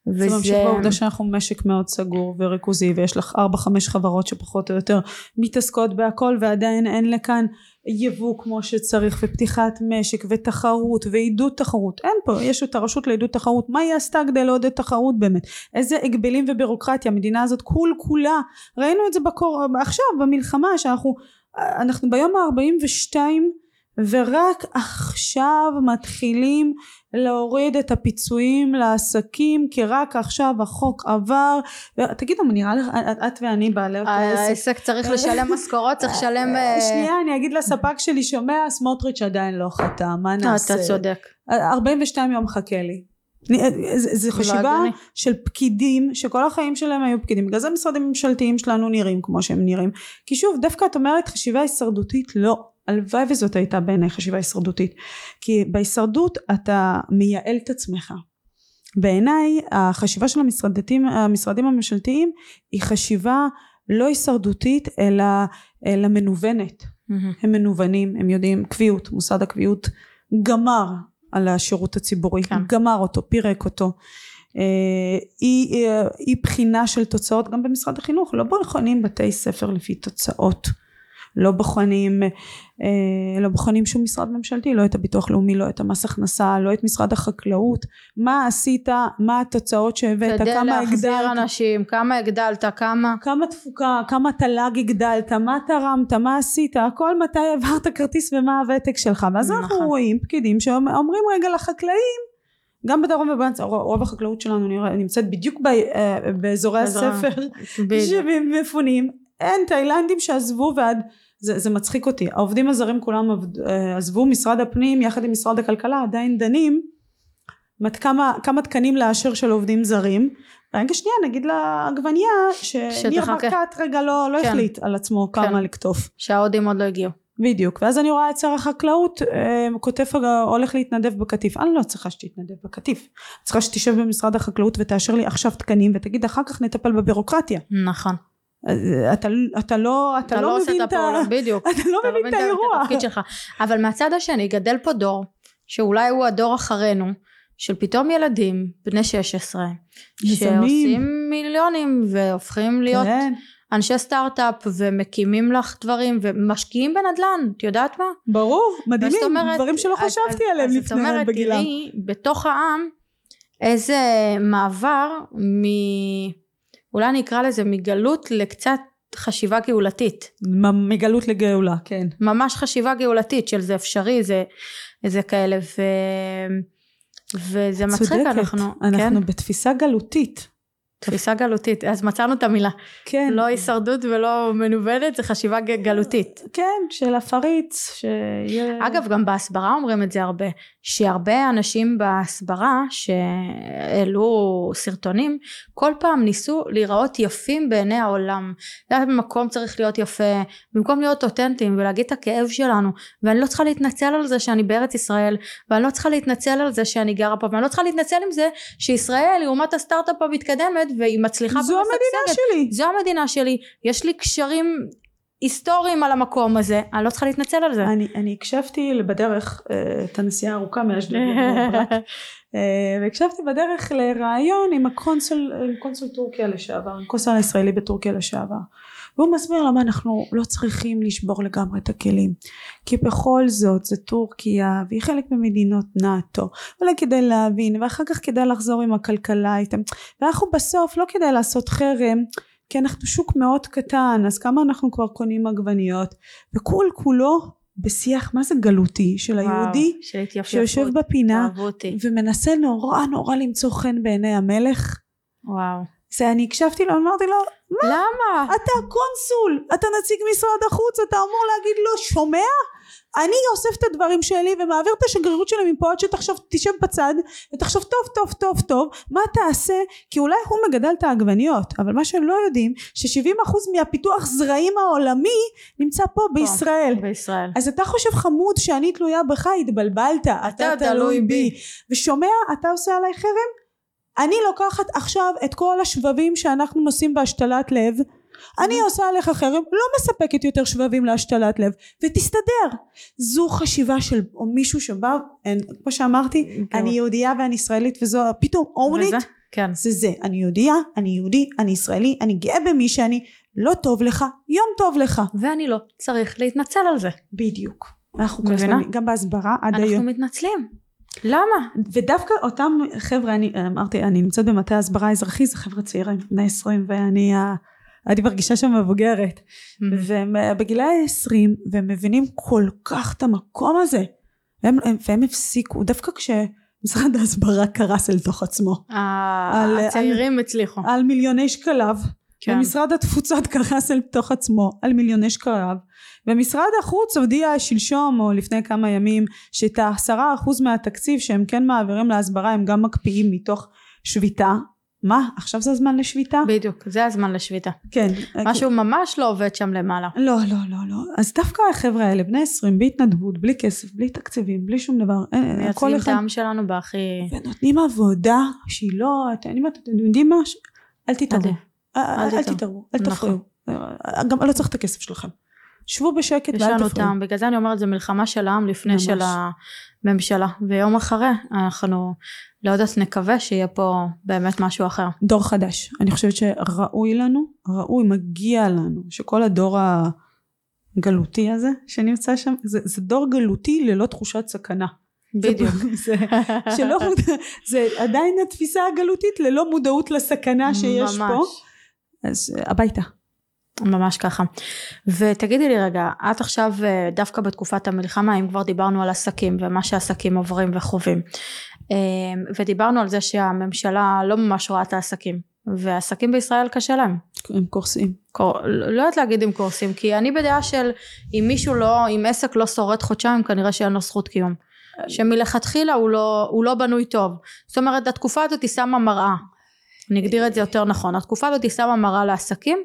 זה וזה... ממשיך בעובדה שאנחנו משק מאוד סגור וריכוזי ויש לך ארבע חמש חברות שפחות או יותר מתעסקות בהכל ועדיין אין לכאן יבוא כמו שצריך ופתיחת משק ותחרות ועידוד תחרות. אין פה יש את הרשות לעידוד תחרות. מה היא עשתה כדי לעודד תחרות באמת? איזה הגבלים ובירוקרטיה המדינה הזאת כול כולה. ראינו את זה בקור... עכשיו במלחמה שאנחנו אנחנו ביום ה-42 ורק עכשיו מתחילים להוריד את הפיצויים לעסקים כי רק עכשיו החוק עבר. תגידו נראה לך את ואני בעלי אותו עסק. העסק צריך לשלם משכורות צריך לשלם אה, שנייה אני אגיד לספק שלי שומע סמוטריץ' עדיין לא חתם מה נעשה? אתה צודק. 42 יום מחכה לי. זו חשיבה של פקידים שכל החיים שלהם היו פקידים. בגלל זה המשרדים הממשלתיים שלנו נראים כמו שהם נראים. כי שוב דווקא את אומרת חשיבה הישרדותית לא הלוואי וזאת הייתה בעיניי חשיבה הישרדותית כי בהישרדות אתה מייעל את עצמך בעיניי החשיבה של המשרדים, המשרדים הממשלתיים היא חשיבה לא הישרדותית אלא, אלא מנוונת mm-hmm. הם מנוונים הם יודעים קביעות מוסד הקביעות גמר על השירות הציבורי כן. גמר אותו פירק אותו אה, אי, אי בחינה של תוצאות גם במשרד החינוך לא בוחנים בתי ספר לפי תוצאות לא בוחנים אה, לא בוחנים שום משרד ממשלתי לא את הביטוח לאומי לא את המס הכנסה לא את משרד החקלאות. מה עשית? מה התוצאות שהבאת? כמה הגדלת כדי להחזיר אנשים כמה הגדלת? כמה? כמה תפוקה כמה תל"ג הגדלת? מה תרמת? מה עשית? הכל מתי העברת כרטיס ומה הוותק שלך? ואז נכון. אנחנו רואים פקידים שאומרים רגע לחקלאים. גם בדרום ובאמצע רוב החקלאות שלנו נמצאת בדיוק אה, באזורי הספר. שמפונים. אין תאילנדים שעזבו ועד זה, זה מצחיק אותי. העובדים הזרים כולם אה, עזבו משרד הפנים יחד עם משרד הכלכלה עדיין דנים מת, כמה, כמה תקנים לאשר של עובדים זרים. רגע שנייה נגיד לעגבניה שניר ברקת רגע לא, לא כן. החליט על עצמו כן. כמה לקטוף. שההודים עוד לא הגיעו. בדיוק. ואז אני רואה את שר החקלאות אה, כותב הולך להתנדב בקטיף. אני לא צריכה שתתנדב בקטיף. צריכה שתשב במשרד החקלאות ותאשר לי עכשיו תקנים ותגיד אחר כך נטפל בבירוקרטיה. נכון אתה, אתה לא, אתה, אתה לא, לא מבין את ה... בדיוק. אתה לא, לא מבין את האירוע. שלך. אבל מהצד השני גדל פה דור, שאולי הוא הדור אחרינו, של פתאום ילדים בני 16, שעושים מיליונים והופכים להיות כן. אנשי סטארט-אפ ומקימים לך דברים ומשקיעים בנדל"ן, את יודעת מה? ברור, מדהימים, אומרת, דברים שלא חשבתי אז, עליהם אז לפני אומרת, בגילם. תראי, בתוך העם, איזה מעבר מ... אולי אני אקרא לזה מגלות לקצת חשיבה גאולתית. מגלות לגאולה, כן. ממש חשיבה גאולתית של זה אפשרי, זה, זה כאלה, ו... וזה מצחיק, אנחנו... אנחנו כן? בתפיסה גלותית. תפיסה גלותית, אז מצאנו את המילה. כן. לא הישרדות ולא מנוונת, זה חשיבה גלותית. כן, של הפריץ, שיהיה... אגב, גם בהסברה אומרים את זה הרבה, שהרבה אנשים בהסברה שהעלו סרטונים, כל פעם ניסו להיראות יפים בעיני העולם. זה מקום צריך להיות יפה, במקום להיות אותנטיים ולהגיד את הכאב שלנו, ואני לא צריכה להתנצל על זה שאני בארץ ישראל, ואני לא צריכה להתנצל על זה שאני גרה פה, ואני לא צריכה להתנצל עם זה שישראל היא אומת הסטארט-אפ המתקדמת, והיא מצליחה זו המדינה שלי. זו המדינה שלי. יש לי קשרים היסטוריים על המקום הזה, אני לא צריכה להתנצל על זה. אני, אני הקשבתי בדרך אה, את הנסיעה הארוכה מאשדוד אה, והקשבתי בדרך לראיון עם הקונסול, עם קונסול טורקיה לשעבר, עם קונסול הישראלי בטורקיה לשעבר. והוא מסביר למה אנחנו לא צריכים לשבור לגמרי את הכלים כי בכל זאת זה טורקיה והיא חלק ממדינות נאטו אולי כדי להבין ואחר כך כדאי לחזור עם הכלכלה איתם ואנחנו בסוף לא כדאי לעשות חרם כי אנחנו שוק מאוד קטן אז כמה אנחנו כבר קונים עגבניות וכול כולו בשיח מה זה גלותי של היהודי וואו, שיושב בפינה ומנסה נורא נורא למצוא חן בעיני המלך וואו זה אני הקשבתי לו אמרתי לו מה? למה? אתה קונסול אתה נציג משרד החוץ אתה אמור להגיד לו שומע? אני אוסף את הדברים שלי ומעביר את השגרירות שלי מפה עד שתחשוב תשב בצד ותחשוב טוב טוב טוב טוב מה תעשה? כי אולי הוא מגדל את העגבניות אבל מה שהם לא יודעים ש-70% מהפיתוח זרעים העולמי נמצא פה בישראל. בישראל. אז אתה חושב חמוד שאני תלויה בך התבלבלת אתה, אתה תלוי בי. ושומע אתה עושה עליי חרם? אני לוקחת עכשיו את כל השבבים שאנחנו נושאים בהשתלת לב אני עושה עליך חרם לא מספקת יותר שבבים להשתלת לב ותסתדר. זו חשיבה של או מישהו שבא אין, כמו שאמרתי כן. אני יהודייה ואני ישראלית וזו פתאום אורנית כן. זה זה אני יהודייה אני יהודי אני ישראלי אני גאה במי שאני לא טוב לך יום טוב לך. ואני לא צריך להתנצל על זה. בדיוק. אנחנו מבינה? גם בהסברה עד היום. אנחנו מתנצלים. למה? ודווקא אותם חבר'ה, אני אמרתי, אני נמצאת במטה הסברה אזרחי, זה חבר'ה צעירים, בני עשרים, ואני הייתי מרגישה שם מבוגרת. Mm-hmm. והם אה, בגילאי עשרים, והם מבינים כל כך את המקום הזה. והם, והם הפסיקו, דווקא כש... משרד ההסברה קרס אל תוך עצמו. על- הצעירים הצליחו. על מיליוני שקליו. כן. ומשרד התפוצות קרס אל תוך עצמו על מיליוני שקליו. ומשרד החוץ הודיע שלשום או לפני כמה ימים שאת העשרה אחוז מהתקציב שהם כן מעבירים להסברה הם גם מקפיאים מתוך שביתה. מה? עכשיו זה הזמן לשביתה? בדיוק, זה הזמן לשביתה. כן. משהו ממש לא עובד שם למעלה. לא, לא, לא, לא. אז דווקא החבר'ה האלה, בני 20, בהתנדבות, בלי כסף, בלי תקציבים, בלי שום דבר. אין, כל מייצגים את. העם שלנו בהכי... ונותנים עבודה שהיא לא... אתם יודעים מה? אל תתערבו. אל- תתערבו. אל נכון. תפריעו. אה, גם לא צריך את הכסף שלכם. שבו בשקט יש ואל לנו תפריעו. טעם, בגלל זה אני אומרת, זה מלחמה של העם לפני ממש. של הממשלה. ויום אחרי, אנחנו לא יודעת, נקווה שיהיה פה באמת משהו אחר. דור חדש. אני חושבת שראוי לנו, ראוי, מגיע לנו, שכל הדור הגלותי הזה שנמצא שם, זה, זה דור גלותי ללא תחושת סכנה. בדיוק. זה, שלא, זה עדיין התפיסה הגלותית ללא מודעות לסכנה שיש ממש. פה. אז אה, הביתה. ממש ככה. ותגידי לי רגע, את עכשיו אה, דווקא בתקופת המלחמה, אם כבר דיברנו על עסקים ומה שעסקים עוברים וחווים, אה, ודיברנו על זה שהממשלה לא ממש רואה את העסקים, ועסקים בישראל קשה להם. הם קורסים. קור... לא יודעת להגיד אם קורסים, כי אני בדעה של אם מישהו לא, אם עסק לא שורד חודשיים, כנראה שאין לו זכות קיום. שמלכתחילה הוא לא, הוא לא בנוי טוב. זאת אומרת, התקופה הזאת היא שמה מראה. אני אגדיר את זה יותר נכון. התקופה הזאת היא שמה מראה לעסקים,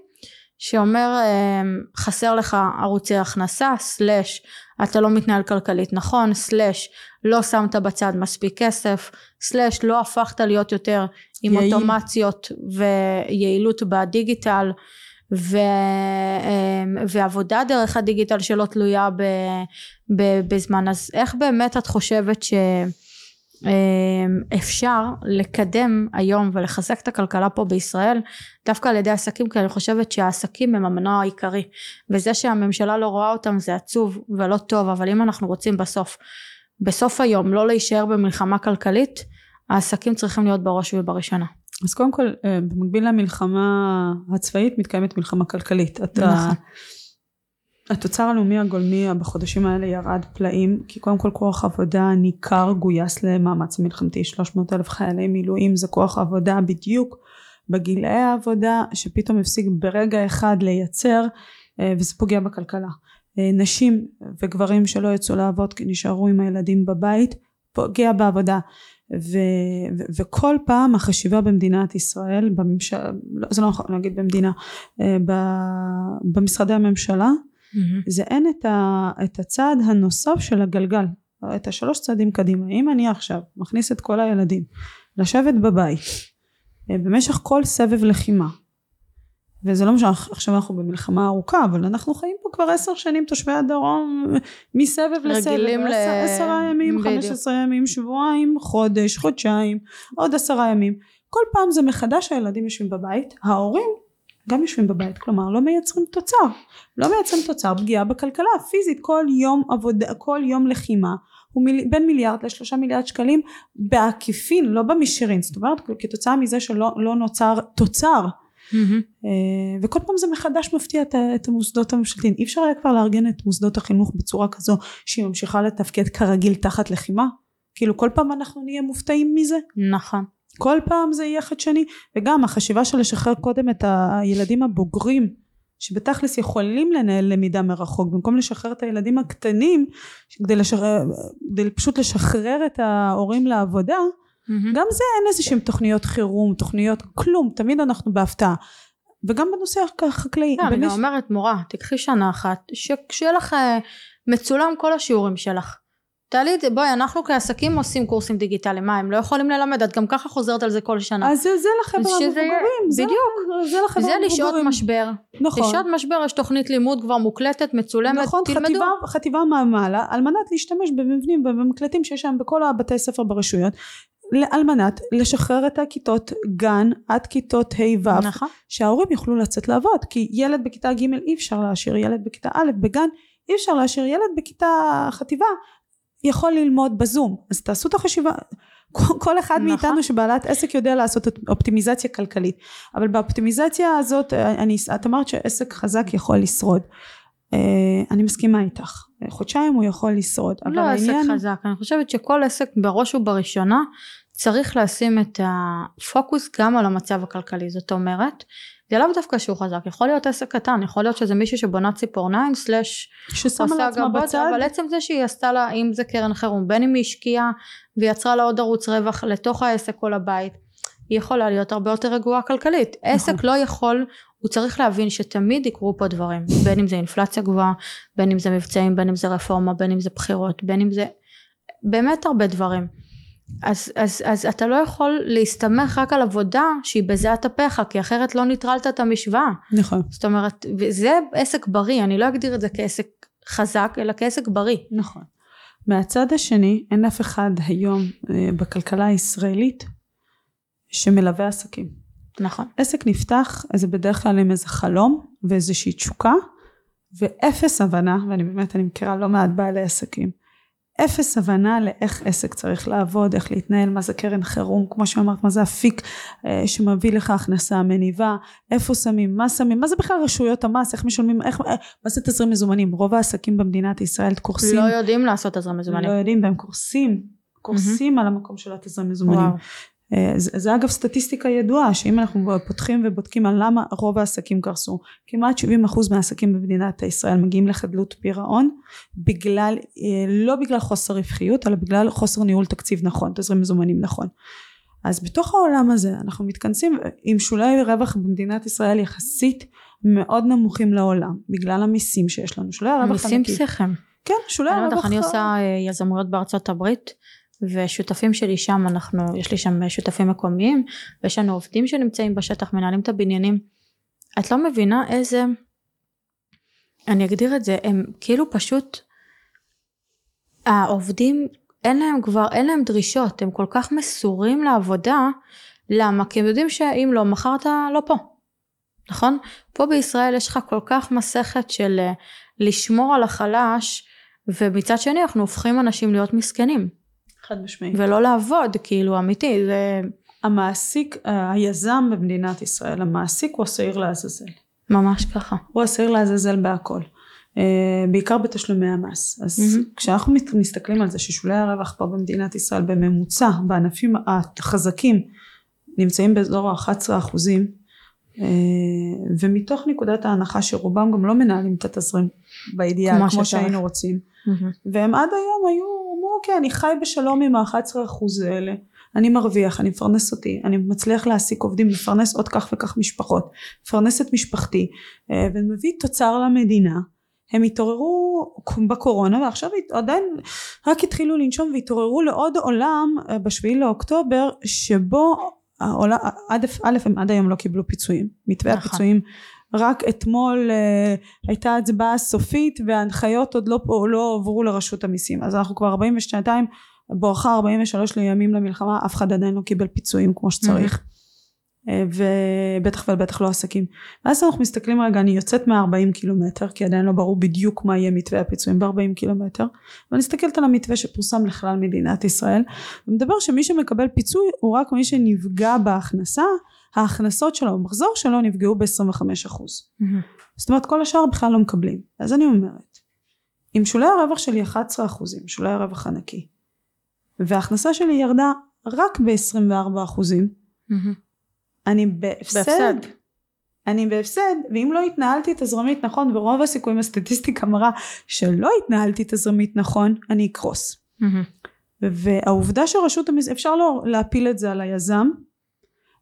שאומר אה, חסר לך ערוצי הכנסה, סלאש אתה לא מתנהל כלכלית נכון, סלאש לא שמת בצד מספיק כסף, סלאש לא הפכת להיות יותר עם יעיל. אוטומציות ויעילות בדיגיטל. ו, אה, ועבודה דרך הדיגיטל שלא תלויה ב, ב, בזמן אז איך באמת את חושבת שאפשר לקדם היום ולחזק את הכלכלה פה בישראל דווקא על ידי עסקים כי אני חושבת שהעסקים הם המנוע העיקרי וזה שהממשלה לא רואה אותם זה עצוב ולא טוב אבל אם אנחנו רוצים בסוף בסוף היום לא להישאר במלחמה כלכלית העסקים צריכים להיות בראש ובראשונה אז קודם כל, אה, במקביל למלחמה הצבאית מתקיימת מלחמה כלכלית. אתה, נכון. התוצר הלאומי הגולמי בחודשים האלה ירד פלאים, כי קודם כל כוח עבודה ניכר גויס למאמץ המלחמתי, 300 אלף חיילי מילואים זה כוח עבודה בדיוק בגילאי העבודה שפתאום הפסיק ברגע אחד לייצר אה, וזה פוגע בכלכלה. אה, נשים וגברים שלא יצאו לעבוד כי נשארו עם הילדים בבית פוגע בעבודה ו, ו, וכל פעם החשיבה במדינת ישראל בממשל, לא, זה לא נכון להגיד במדינה אה, ב, במשרדי הממשלה זה אין את, ה, את הצעד הנוסף של הגלגל את השלוש צעדים קדימה. אם אני עכשיו מכניס את כל הילדים לשבת בבית אה, במשך כל סבב לחימה וזה לא משנה עכשיו אנחנו במלחמה ארוכה אבל אנחנו חיים פה כבר עשר שנים תושבי הדרום מסבב לסבב רגילים ל- עשר- עשרה ימים. חמש עשרה ימים שבועיים חודש חודשיים עוד עשרה ימים. כל פעם זה מחדש הילדים יושבים בבית ההורים גם יושבים בבית כלומר לא מייצרים תוצר. לא מייצרים תוצר פגיעה בכלכלה פיזית כל יום עבודה כל יום לחימה הוא מיל, בין מיליארד לשלושה מיליארד שקלים בעקיפין לא במישרין. זאת אומרת כתוצאה מזה שלא לא נוצר תוצר. אה, וכל פעם זה מחדש מפתיע את, את המוסדות הממשלתיים. אי אפשר היה כבר לארגן את מוסדות החינוך בצורה כזו שהיא ממשיכה לתפקד כרגיל תחת לחימה? כאילו כל פעם אנחנו נהיה מופתעים מזה? נכון כל פעם זה יהיה חדשני וגם החשיבה של לשחרר קודם את הילדים הבוגרים שבתכלס יכולים לנהל למידה מרחוק במקום לשחרר את הילדים הקטנים כדי, לשחרר, כדי פשוט לשחרר את ההורים לעבודה גם זה אין איזה שהם תוכניות חירום תוכניות כלום תמיד אנחנו בהפתעה. וגם בנושא החקלאי לא, אני אומרת מורה תקחי שנה אחת שיהיה לך אה, מצולם כל השיעורים שלך תעלי את זה בואי אנחנו כעסקים עושים קורסים דיגיטליים. מה הם לא יכולים ללמד? את גם ככה חוזרת על זה כל שנה. אז זה, זה לחבר'ה המבוגרים בדיוק. זה לחבר'ה זה לשעות המבוגרים משבר. נכון. לשעות משבר יש תוכנית לימוד כבר מוקלטת מצולמת נכון, תלמדו. חטיבה, חטיבה מעלה על מנת להשתמש במבנים ובמקלטים שיש שם בכל הבתי ספר ברשויות על מנת לשחרר את הכיתות גן עד כיתות ה' ו' נכון. שההורים יוכלו לצאת לעבוד. כי ילד בכיתה ג' אי אפשר להשאיר ילד בכיתה א' בגן אי אפשר להשאיר ילד בכיתה חטיבה יכול ללמוד בזום אז תעשו את החשיבה כל- אחד נכון. מאיתנו שבעלת עסק יודע לעשות אופטימיזציה כלכלית אבל באופטימיזציה הזאת אני, את אמרת שעסק חזק יכול לשרוד אה, אני מסכימה איתך. חודשיים הוא יכול לשרוד. אבל לא עסק העניין... חזק, אני חושבת שכל עסק בראש ובראשונה צריך לשים את הפוקוס גם על המצב הכלכלי, זאת אומרת, זה לאו דווקא שהוא חזק, יכול להיות עסק קטן, יכול להיות שזה מישהו שבונה ציפורניים סלאש ששמה לעצמה בצד. אבל עצם זה שהיא עשתה לה, אם זה קרן חירום, בין אם היא השקיעה ויצרה לה עוד ערוץ רווח לתוך העסק או לבית, היא יכולה להיות הרבה יותר רגועה כלכלית. עסק לא יכול, הוא צריך להבין שתמיד יקרו פה דברים, בין אם זה אינפלציה גבוהה, בין אם זה מבצעים, בין אם זה רפורמה, בין אם זה בחירות, בין אם זה באמת הרבה דברים. אז, אז, אז אתה לא יכול להסתמך רק על עבודה שהיא בזיעת אפיך, כי אחרת לא ניטרלת את המשוואה. נכון. זאת אומרת, וזה עסק בריא, אני לא אגדיר את זה כעסק חזק, אלא כעסק בריא. נכון. מהצד השני, אין אף אחד היום אה, בכלכלה הישראלית שמלווה עסקים. נכון. עסק נפתח, זה בדרך כלל עם איזה חלום ואיזושהי תשוקה, ואפס הבנה, ואני באמת, אני מכירה לא מעט בעלי עסקים, אפס הבנה לאיך עסק צריך לעבוד, איך להתנהל, מה זה קרן חירום, כמו שאמרת, מה זה אפיק אה, שמביא לך הכנסה מניבה, איפה שמים, מה שמים, מה זה בכלל רשויות המס, איך משלמים, איך, אה, מה זה תזרים מזומנים, רוב העסקים במדינת ישראל קורסים, לא יודעים לעשות תזרים מזומנים. לא יודעים והם קורסים, קורסים על המקום של התזרים מזומנים. וואו. אה, זה, זה אגב סטטיסטיקה ידועה שאם אנחנו פותחים ובודקים על למה רוב העסקים קרסו כמעט 70% מהעסקים במדינת ישראל מגיעים לחדלות פירעון בגלל אה, לא בגלל חוסר רווחיות אלא בגלל חוסר ניהול תקציב נכון תזרים מזומנים נכון אז בתוך העולם הזה אנחנו מתכנסים עם שולי רווח במדינת ישראל יחסית מאוד נמוכים לעולם בגלל המיסים שיש לנו שולי הרווח מיסים הנקי. פסיכיים. כן שולי אני יודעת הרווח איך אני עושה אה, יזמויות בארצות הברית ושותפים שלי שם אנחנו יש לי שם שותפים מקומיים ויש לנו עובדים שנמצאים בשטח מנהלים את הבניינים. את לא מבינה איזה אני אגדיר את זה הם כאילו פשוט העובדים אין להם כבר אין להם דרישות הם כל כך מסורים לעבודה למה? כי הם יודעים שאם לא מחר אתה לא פה. נכון? פה בישראל יש לך כל כך מסכת של אה, לשמור על החלש ומצד שני אנחנו הופכים אנשים להיות מסכנים חד משמעי ולא לעבוד כאילו אמיתי זה המעסיק, אה, היזם במדינת ישראל, המעסיק הוא השעיר לעזאזל. ממש ככה הוא השעיר לעזאזל בהכל. אה, בעיקר בתשלומי המס. אז מהמם. כשאנחנו מסתכלים על זה ששולי הרווח פה במדינת ישראל בממוצע בענפים החזקים נמצאים באזור ה-11 אחוזים אה, ומתוך נקודת ההנחה שרובם גם לא מנהלים את התזרים באידיאל כמו כמו. שהיינו רוצים והם עד היום היו אוקיי אני חי בשלום עם ה-11 אחוז האלה אני מרוויח אני מפרנס אותי אני מצליח להעסיק עובדים לפרנס עוד כך וכך משפחות מפרנס את משפחתי אה, ומביא תוצר למדינה הם התעוררו בקורונה ועכשיו עדיין רק התחילו לנשום והתעוררו לעוד עולם אה, בשביעי לאוקטובר שבו העולם, עד, א' הם עד היום לא קיבלו פיצויים מתווה נכון. הפיצויים רק אתמול אה, הייתה הצבעה סופית וההנחיות עוד לא, לא עברו לרשות המיסים. אז אנחנו כבר 42 בואכה 43 לימים למלחמה אף אחד עדיין לא קיבל פיצויים כמו שצריך. אה, ובטח ובטח לא עסקים. ואז אנחנו מסתכלים רגע אני יוצאת מה-40 קילומטר כי עדיין לא ברור בדיוק מה יהיה מתווה הפיצויים ב-40 קילומטר ואני מסתכלת על המתווה שפורסם לכלל מדינת ישראל ומדבר שמי שמקבל פיצוי הוא רק מי שנפגע בהכנסה ההכנסות שלו המחזור שלו נפגעו ב-25 אחוז זאת אומרת כל השאר בכלל לא מקבלים אז אני אומרת אם שולי הרווח שלי 11 אחוזים שולי הרווח הנקי וההכנסה שלי ירדה רק ב-24 אחוזים אני בהפסד. בהפסד. אני בהפסד ואם לא התנהלתי תזרמית נכון ורוב הסיכויים הסטטיסטיקה מראה שלא התנהלתי תזרמית נכון אני אקרוס והעובדה שרשות המיסים אפשר לא להפיל את זה על היזם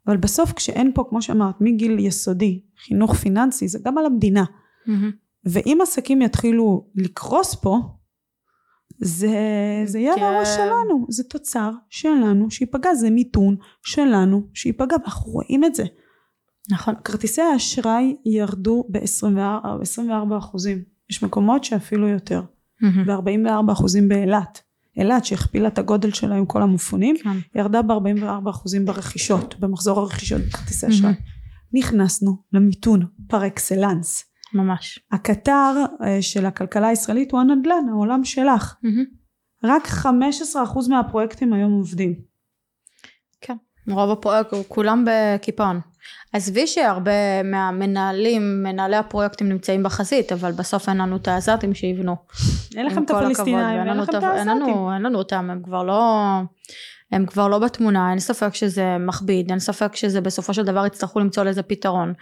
אבל בסוף כשאין פה כמו שאמרת מגיל יסודי חינוך פיננסי זה גם על המדינה. ואם עסקים יתחילו לקרוס פה זה, זה יהיה על כן. הראש שלנו. זה תוצר שלנו שייפגע זה מיתון שלנו שייפגע ואנחנו רואים את זה. נכון. כרטיסי האשראי ירדו ב-24 אחוזים. יש מקומות שאפילו יותר. ב-44 אחוזים באילת אילת שהכפילה את הגודל שלה עם כל המופונים כן. ירדה ב-44 אחוזים ברכישות במחזור הרכישות בכרטיסי אשראי מהמם. נכנסנו למיתון פר אקסלנס ממש הקטר אה, של הכלכלה הישראלית הוא הנדל"ן העולם שלך רק 15% מהפרויקטים היום עובדים כן. רוב הפרויקט, כולם בקיפאון. עזבי שהרבה מהמנהלים, מנהלי הפרויקטים נמצאים בחזית, אבל בסוף אין לנו את העזתים שיבנו. אין לכם את הפלסטינאים, אין לכם את העזתים. אין לנו אותם, הם כבר לא... הם כבר לא בתמונה, אין ספק שזה מכביד, אין ספק שזה בסופו של דבר יצטרכו למצוא לזה פתרון.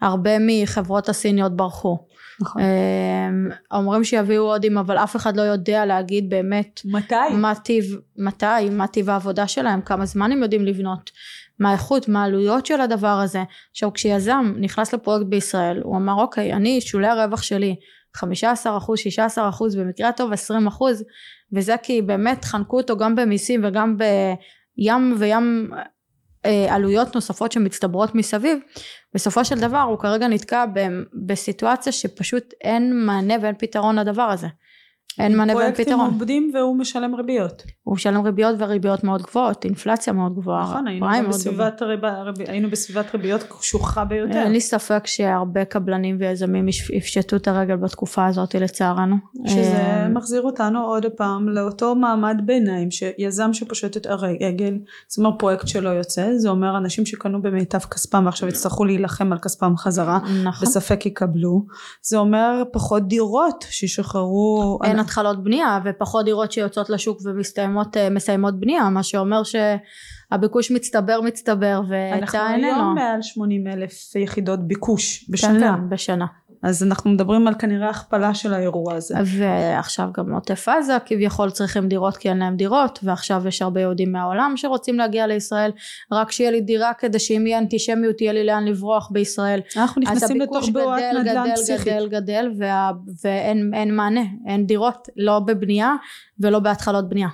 הרבה מחברות הסיניות ברחו. נכון. אמ, אומרים שיביאו הודים אבל אף אחד לא יודע להגיד באמת מתי? מה טיב, מתי, מה טיב העבודה שלהם, כמה זמן הם יודעים לבנות, מה האיכות, מה העלויות של הדבר הזה. עכשיו כשיזם נכנס לפרויקט בישראל, הוא אמר אוקיי, אני שולי הרווח שלי 15 אחוז, 16 אחוז, במקרה הטוב 20 אחוז, וזה כי באמת חנקו אותו גם במיסים וגם בים וים אה, עלויות נוספות שמצטברות מסביב, בסופו של דבר הוא כרגע נתקע בסיטואציה שפשוט אין מענה ואין פתרון לדבר הזה. אין מענה ואין פתרון. פרויקטים עובדים והוא משלם ריביות. הוא משלם ריביות וריביות מאוד גבוהות, אינפלציה מאוד גבוהה. נכון, היינו, בסביבת, ריב... היינו בסביבת ריביות קשוחה ביותר. אין לי ספק שהרבה קבלנים ויזמים יפשטו את הרגל בתקופה הזאת לצערנו. שזה אה, מחזיר אותנו עוד פעם לאותו מעמד ביניים, שיזם שפושט את הרגל, זאת אומרת פרויקט שלא יוצא, זה אומר אנשים שקנו במיטב כספם ועכשיו יצטרכו להילחם על כספם חזרה, נכון. בספק יקבלו, זה אומר פחות דירות שישחררו. אין התחלות בנייה ופחות דירות שיוצאות לשוק ומסיימות אה, בנייה מה שאומר שהביקוש מצטבר מצטבר והיצע איננו. אנחנו היום מעל 80 אלף יחידות ביקוש בשנה. כן, בשנה. אז אנחנו מדברים על כנראה הכפלה של האירוע הזה. ועכשיו גם עוטף עזה כביכול צריכים דירות כי אין להם דירות ועכשיו יש הרבה יהודים מהעולם שרוצים להגיע לישראל רק שיהיה לי דירה כדי שאם יהיה אנטישמיות יהיה לי לאן לברוח בישראל. אנחנו נכנסים לתוך בועת נדל"ן פסיכית. גדל גדל גדל וה, ואין מענה אין דירות לא בבנייה ולא בהתחלות בנייה.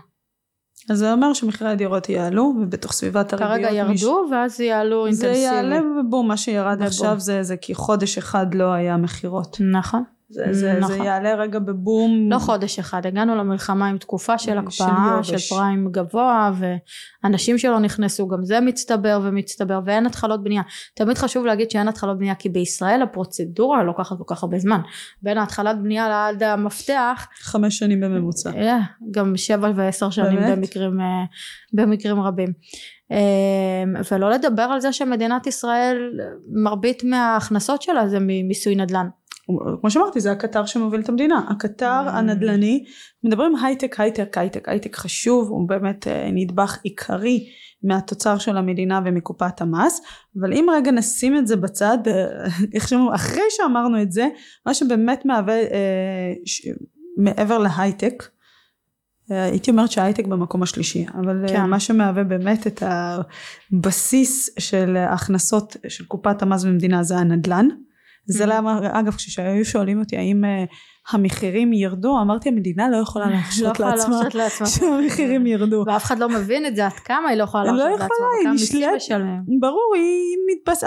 אז זה אומר שמחירי הדירות יעלו ובתוך סביבת הריביות כרגע ירדו מיש... ואז יעלו אינטנסיבי. זה יעלה ובום מה שירד ובום. עכשיו זה, זה כי חודש אחד לא היה מכירות. נכון. זה, זה, נכון. זה יעלה רגע בבום. לא חודש אחד, הגענו למלחמה עם תקופה של הקפאה, של, של פריים גבוה, ואנשים שלא נכנסו, גם זה מצטבר ומצטבר, ואין התחלות בנייה. תמיד חשוב להגיד שאין התחלות בנייה, כי בישראל הפרוצדורה לוקחת כל כך הרבה זמן. בין ההתחלת בנייה עד המפתח. חמש שנים בממוצע. Yeah, גם שבע ועשר שנים באמת? במקרים, אה, במקרים רבים. אה, ולא לדבר על זה שמדינת ישראל, מרבית מההכנסות שלה זה ממיסוי נדל"ן. כמו שאמרתי זה הקטר שמוביל את המדינה הקטר mm. הנדל"ני מדברים הייטק הייטק הייטק הייטק חשוב הוא באמת אה, נדבך עיקרי מהתוצר של המדינה ומקופת המס אבל אם רגע נשים את זה בצד אה, איך שאומרים אחרי שאמרנו את זה מה שבאמת מהווה אה, ש, מעבר להייטק אה, הייתי אומרת שההייטק במקום השלישי אבל כן. מה שמהווה באמת את הבסיס של ההכנסות של קופת המס במדינה זה הנדל"ן זה mm-hmm. למה, אגב, כשהיו שואלים אותי האם uh, המחירים ירדו, אמרתי המדינה לא יכולה לא להרשות לעצמה שהמחירים ירדו. ואף אחד לא מבין את זה, עד כמה היא לא יכולה להרשות לעצמה, לא כמה מיסים משלם. ברור.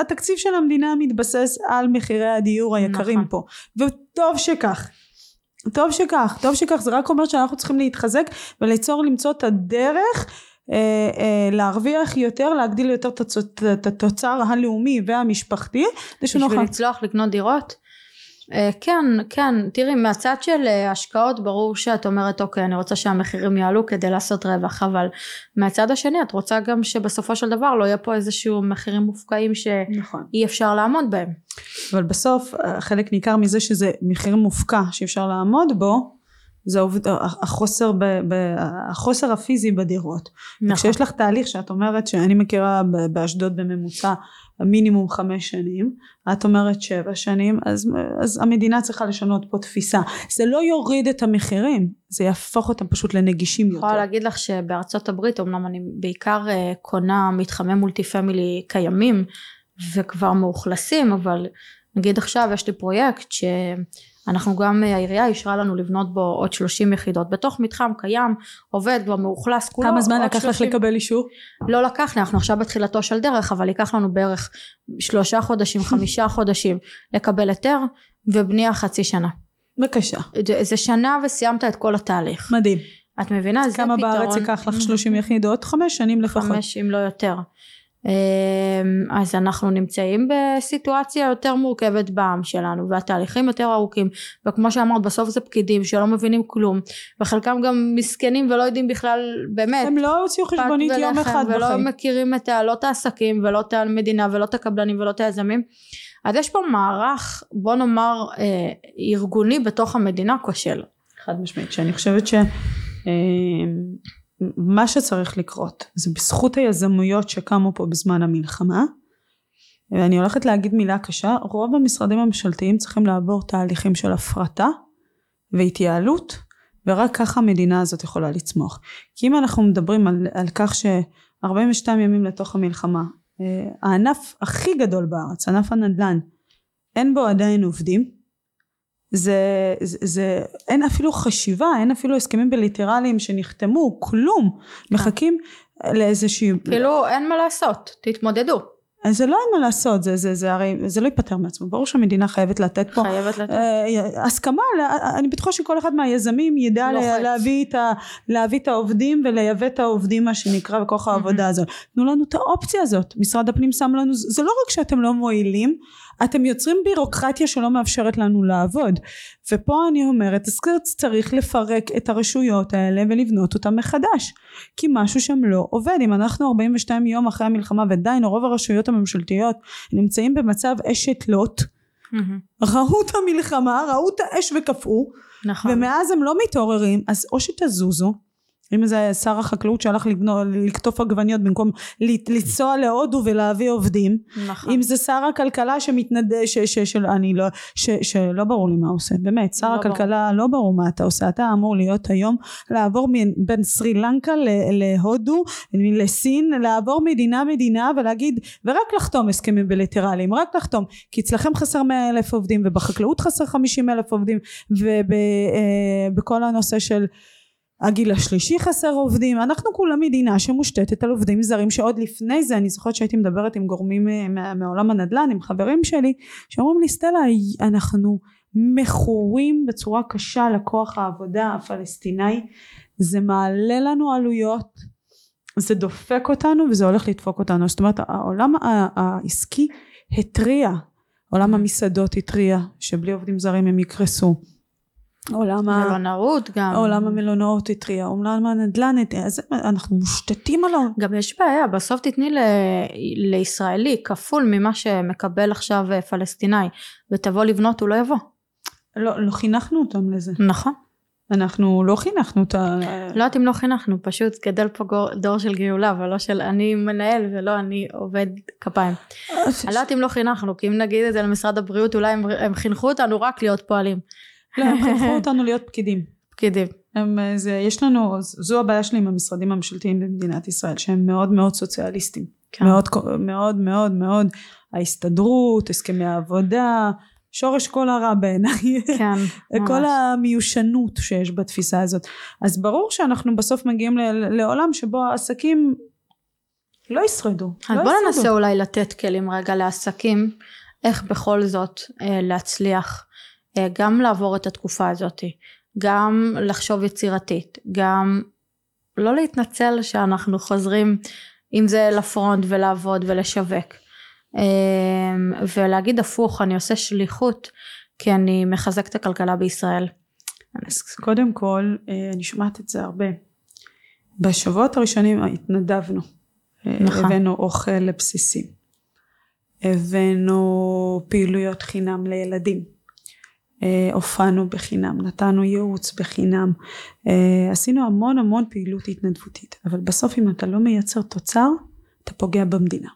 התקציב של המדינה מתבסס על מחירי הדיור היקרים נכון. פה, וטוב שכך. טוב שכך, טוב שכך, זה רק אומר שאנחנו צריכים להתחזק וליצור למצוא את הדרך אה, אה, להרוויח יותר, להגדיל יותר את התוצר הלאומי והמשפחתי. בשביל לצלוח לקנות דירות? אה, כן, כן, תראי מהצד של השקעות ברור שאת אומרת אוקיי אני רוצה שהמחירים יעלו כדי לעשות רווח אבל מהצד השני את רוצה גם שבסופו של דבר לא יהיה פה איזשהו מחירים מופקעים שאי נכון. אפשר לעמוד בהם. אבל בסוף חלק ניכר מזה שזה מחיר מופקע שאי אפשר לעמוד בו זה החוסר, ב, ב, החוסר הפיזי בדירות. נכון. כשיש לך תהליך שאת אומרת שאני מכירה באשדוד בממוצע מינימום חמש שנים, את אומרת שבע שנים, אז, אז המדינה צריכה לשנות פה תפיסה. זה לא יוריד את המחירים, זה יהפוך אותם פשוט לנגישים יותר. אני יכולה להגיד לך שבארצות הברית, אמנם אני בעיקר אה, קונה מתחמי מולטי פמילי קיימים וכבר מאוכלסים, אבל נגיד עכשיו יש לי פרויקט ש... אנחנו גם העירייה אישרה לנו לבנות בו עוד 30 יחידות. בתוך מתחם קיים עובד כבר מאוכלס כולו כמה זמן לקח 30... לך לקבל אישור? לא לקח לי אנחנו עכשיו בתחילתו של דרך אבל ייקח לנו בערך שלושה חודשים חמישה חודשים לקבל היתר ובנייה חצי שנה. בבקשה. זה שנה וסיימת את כל התהליך. מדהים. את מבינה? כמה בארץ ייקח לך 30 יחידות? חמש שנים לפחות. חמש אם לא יותר אז אנחנו נמצאים בסיטואציה יותר מורכבת בעם שלנו והתהליכים יותר ארוכים וכמו שאמרת בסוף זה פקידים שלא מבינים כלום וחלקם גם מסכנים ולא יודעים בכלל באמת הם לא הוציאו חשבונית יום אחד ולא בחיים. מכירים את ה, לא את העסקים ולא את המדינה ולא את הקבלנים ולא את היזמים אז יש פה מערך בוא נאמר אה, ארגוני בתוך המדינה כושל חד משמעית, שאני חושבת שמה שצריך לקרות זה בזכות היזמויות שקמו פה בזמן המלחמה ואני הולכת להגיד מילה קשה, רוב המשרדים הממשלתיים צריכים לעבור תהליכים של הפרטה והתייעלות ורק ככה המדינה הזאת יכולה לצמוח. כי אם אנחנו מדברים על, על כך ש-42 ימים לתוך המלחמה אה, הענף הכי גדול בארץ, ענף הנדל"ן, אין בו עדיין עובדים זה, זה, זה אין אפילו חשיבה אין אפילו הסכמים בליטרליים שנחתמו כלום. מחכים לאיזושהי כאילו אין מה לעשות תתמודדו. אז זה לא אין מה לעשות זה, זה, זה הרי זה לא ייפתר מעצמו. ברור שהמדינה חייבת לתת פה חייבת לתת. אה, הסכמה לה- אני בטוחה שכל אחד מהיזמים ידע לוחץ. לה- להביא את, ה, להביא את העובדים ולייבא את העובדים מה שנקרא בכוח העבודה הזאת. תנו לנו את האופציה הזאת. משרד הפנים שם לנו זה לא רק שאתם לא מועילים אתם יוצרים בירוקרטיה שלא מאפשרת לנו לעבוד. ופה אני אומרת צריך לפרק את הרשויות האלה ולבנות אותן מחדש. כי משהו שם לא עובד. אם אנחנו 42 יום אחרי המלחמה ועדיין רוב הרשויות הממשלתיות נמצאים במצב אשת לוט מהמם. ראו את המלחמה ראו את האש וקפאו נכון. ומאז הם לא מתעוררים אז או שתזוזו אם זה שר החקלאות שהלך לגנו- לקטוף עגבניות במקום לנסוע להודו ולהביא עובדים נכון. אם זה שר הכלכלה שמתנדב ש, ש, של אני לא ש, שלא ברור לי מה הוא עושה באמת שר לא הכלכלה לא ברור מה אתה עושה אתה אמור להיות היום לעבור מ- בין סרי לנקה להודו לסין לעבור מדינה מדינה ולהגיד ורק לחתום הסכמים בליטרליים רק לחתום כי אצלכם חסר 100 אלף עובדים ובחקלאות חסר 50 אלף עובדים ובכל הנושא של הגיל השלישי חסר עובדים. אנחנו כולה מדינה שמושתתת על עובדים זרים שעוד לפני זה אני זוכרת שהייתי מדברת עם גורמים אה, מעולם הנדל"ן עם חברים שלי שאומרים לי סטלה אנחנו מכורים בצורה קשה לכוח העבודה הפלסטיני. זה מעלה לנו עלויות זה דופק אותנו וזה הולך לדפוק אותנו. זאת אומרת העולם העסקי התריע עולם המסעדות התריע שבלי עובדים זרים הם יקרסו עולם ה... מלונאות גם. עולם המלונאות התריע, עולם הנדל"ן התריע, אז אנחנו מושתתים עליו. גם יש בעיה בסוף תתני ל... לישראלי כפול ממה שמקבל עכשיו אה, פלסטיני ותבוא לבנות הוא לא יבוא. לא, לא חינכנו אותם לזה. נכון. אנחנו לא חינכנו את ה... לא יודעת אם לא חינכנו פשוט גדל פה גור- דור של גאולה ולא של אני מנהל ולא אני עובד כפיים. אני לא יודעת אם לא חינכנו כי אם נגיד את זה למשרד הבריאות אולי הם, הם חינכו אותנו רק להיות פועלים לא, הם חינכו אותנו להיות פקידים. פקידים הם, אה, זה, יש לנו, זו הבעיה שלי עם המשרדים הממשלתיים במדינת ישראל, שהם מאוד מאוד סוציאליסטים. כן. מאוד מאוד מאוד מאוד, ההסתדרות, הסכמי העבודה, שורש כל הרע בעיניי. כן כל ממש. המיושנות שיש בתפיסה הזאת. אז ברור שאנחנו בסוף מגיעים לעולם שבו העסקים לא ישרדו. אז לא בוא ישרדו. ננסה אולי לתת כלים רגע לעסקים איך בכל זאת אה, להצליח גם לעבור את התקופה הזאת גם לחשוב יצירתית גם לא להתנצל שאנחנו חוזרים אם זה לפרונט ולעבוד ולשווק אה, ולהגיד הפוך אני עושה שליחות כי אני מחזק את הכלכלה בישראל אז קודם כל, אה, אני שומעת את זה הרבה. בשבועות הראשונים התנדבנו. אה, נכון. הבאנו אוכל לבסיסים. הבאנו פעילויות חינם לילדים. אה, הופענו בחינם, נתנו ייעוץ בחינם. אה, עשינו המון המון פעילות התנדבותית. אבל בסוף אם אתה לא מייצר תוצר, אתה פוגע במדינה.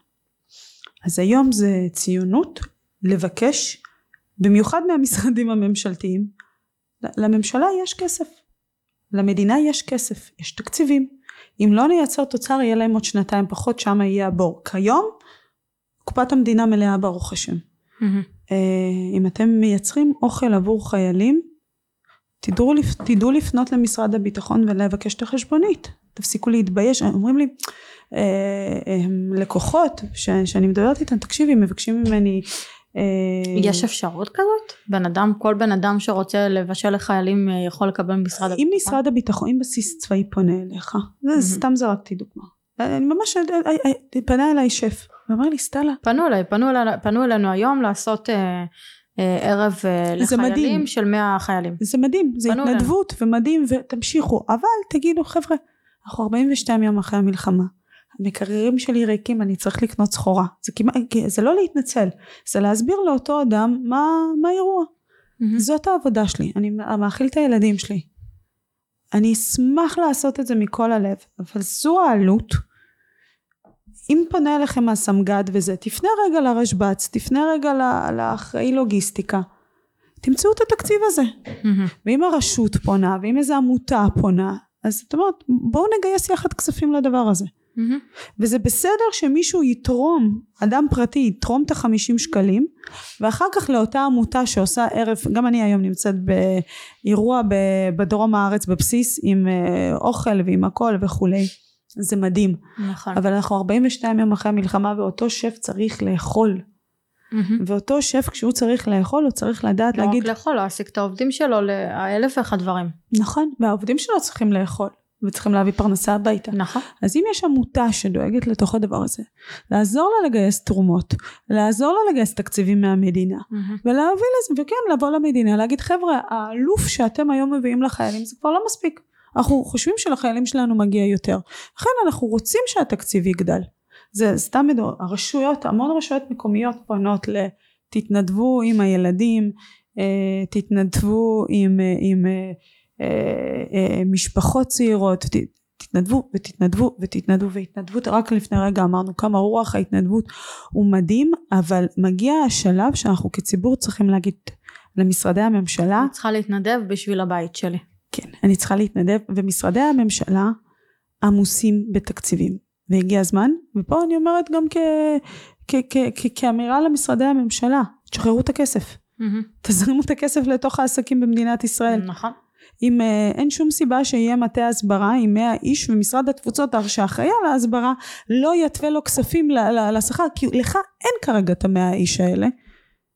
אז היום זה ציונות לבקש, במיוחד מהמשרדים הממשלתיים, לממשלה יש כסף, למדינה יש כסף, יש תקציבים. אם לא נייצר תוצר יהיה להם עוד שנתיים פחות, שם יהיה הבור. כיום קופת המדינה מלאה ברוך השם. אה, אם אתם מייצרים אוכל עבור חיילים, תדעו, תדעו לפנות למשרד הביטחון ולבקש את החשבונית. תפסיקו להתבייש. אומרים לי, אה, אה, לקוחות ש, שאני מדברת איתם, תקשיבי, מבקשים ממני... אה, יש אפשרות כזאת? בן אדם, כל בן אדם שרוצה לבשל לחיילים אה, יכול לקבל ממשרד אם משרד הביטחון, אם בסיס צבאי פונה אליך, זה. סתם זרקתי דוגמה, אני ממש, פנה אליי שף, ואמר לי, סטלה. פנו אליי, פנו, אליי, פנו אלינו היום לעשות אה, אה, ערב אה, לחיילים מדהים. של 100 חיילים. זה מדהים, זה התנדבות ומדהים, ותמשיכו. אבל תגידו, חבר'ה, אנחנו 42 יום אחרי המלחמה. המקררים שלי ריקים, אני צריך לקנות סחורה. זה כמעט, זה לא להתנצל, זה להסביר לאותו אדם מה, מה האירוע. מהמם. זאת העבודה שלי, אני מאכיל את הילדים שלי. אני אשמח לעשות את זה מכל הלב, אבל זו העלות. אם פונה אליכם הסמג"ד וזה, תפנה רגע לרשב"ץ, תפנה רגע לאחראי לוגיסטיקה. תמצאו את התקציב הזה. מהמם. ואם הרשות פונה, ואם איזו עמותה פונה, אז את אומרת, בואו נגייס יחד כספים לדבר הזה. מהמם. וזה בסדר שמישהו יתרום, אדם פרטי יתרום את החמישים שקלים, ואחר כך לאותה עמותה שעושה ערב, גם אני היום נמצאת באירוע בדרום הארץ בבסיס עם אה, אוכל ועם הכל וכולי. זה מדהים. נכון. אבל אנחנו 42 יום אחרי המלחמה ואותו שף צריך לאכול. מהמם. ואותו שף כשהוא צריך לאכול הוא צריך לדעת לא רק להגיד לאכול, להעסיק את העובדים שלו לאלף ואחד דברים. נכון והעובדים שלו צריכים לאכול וצריכים להביא פרנסה הביתה. נכון. אז אם יש עמותה שדואגת לתוך הדבר הזה לעזור לה לגייס תרומות לעזור לה לגייס תקציבים מהמדינה מהמם. ולהביא לזה וכן לבוא למדינה להגיד חבר'ה האלוף שאתם היום מביאים לחיילים זה כבר לא מספיק אנחנו חושבים שלחיילים שלנו מגיע יותר. לכן אנחנו רוצים שהתקציב יגדל. זה סתם מדור, הרשויות המון רשויות מקומיות פונות ל... תתנדבו עם הילדים אה, תתנדבו עם, אה, עם אה, משפחות צעירות תתנדבו ותתנדבו ותתנדבו והתנדבות רק לפני רגע אמרנו כמה רוח ההתנדבות הוא מדהים אבל מגיע השלב שאנחנו כציבור צריכים להגיד למשרדי הממשלה אני צריכה להתנדב בשביל הבית שלי. כן אני צריכה להתנדב ומשרדי הממשלה עמוסים בתקציבים והגיע הזמן ופה אני אומרת גם כ, כ, כ, כ, כאמירה למשרדי הממשלה תשחררו את הכסף מהמם. תזרימו את הכסף לתוך העסקים במדינת ישראל נכון. אם אה, אין שום סיבה שיהיה מטה הסברה עם 100 איש ומשרד התפוצות שאחראי על ההסברה לא יתווה לו כספים לשכר כי לך אין כרגע את המאה איש האלה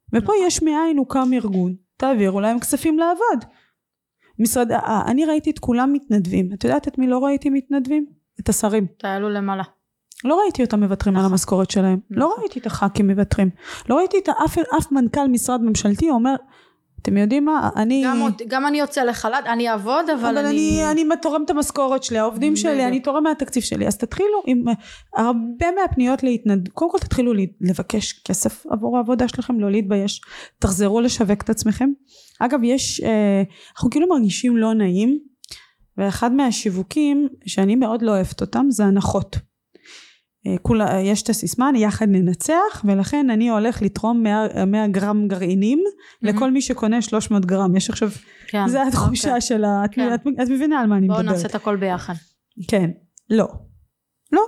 ופה נכון. יש מאין הוקם ארגון תעבירו להם כספים לעבוד משרד אה, אני ראיתי את כולם מתנדבים את יודעת את מי לא ראיתי מתנדבים? את השרים תעלו למעלה. לא ראיתי אותם מוותרים על נכון. המשכורת שלהם לא נכון. ראיתי את הח"כים מוותרים לא ראיתי את אף, אף מנכ"ל משרד ממשלתי אומר אתם יודעים מה אני גם, גם אני יוצא לחל"ת, אני אעבוד, אבל, אבל אני, אני תורם את המשכורת שלי, העובדים שלי, בדיוק. אני תורם מהתקציב שלי. אז תתחילו עם הרבה מהפניות להתנד... קודם כל תתחילו לבקש כסף עבור העבודה שלכם, לא להתבייש. תחזרו לשווק את עצמכם. אגב, יש, אה, אנחנו כאילו מרגישים לא נעים, ואחד מהשיווקים שאני מאוד לא אוהבת אותם זה הנחות. אה, כולה, יש את הסיסמה, אני יחד ננצח, ולכן אני הולך לתרום 100, 100 גרם גרעינים לכל מי שקונה 300 גרם. יש עכשיו כן, זה התחושה אוקיי. של ה... כן. את, את מבינה על מה אני בואו מדברת. נעשה את הכל ביחד. כן. לא. לא.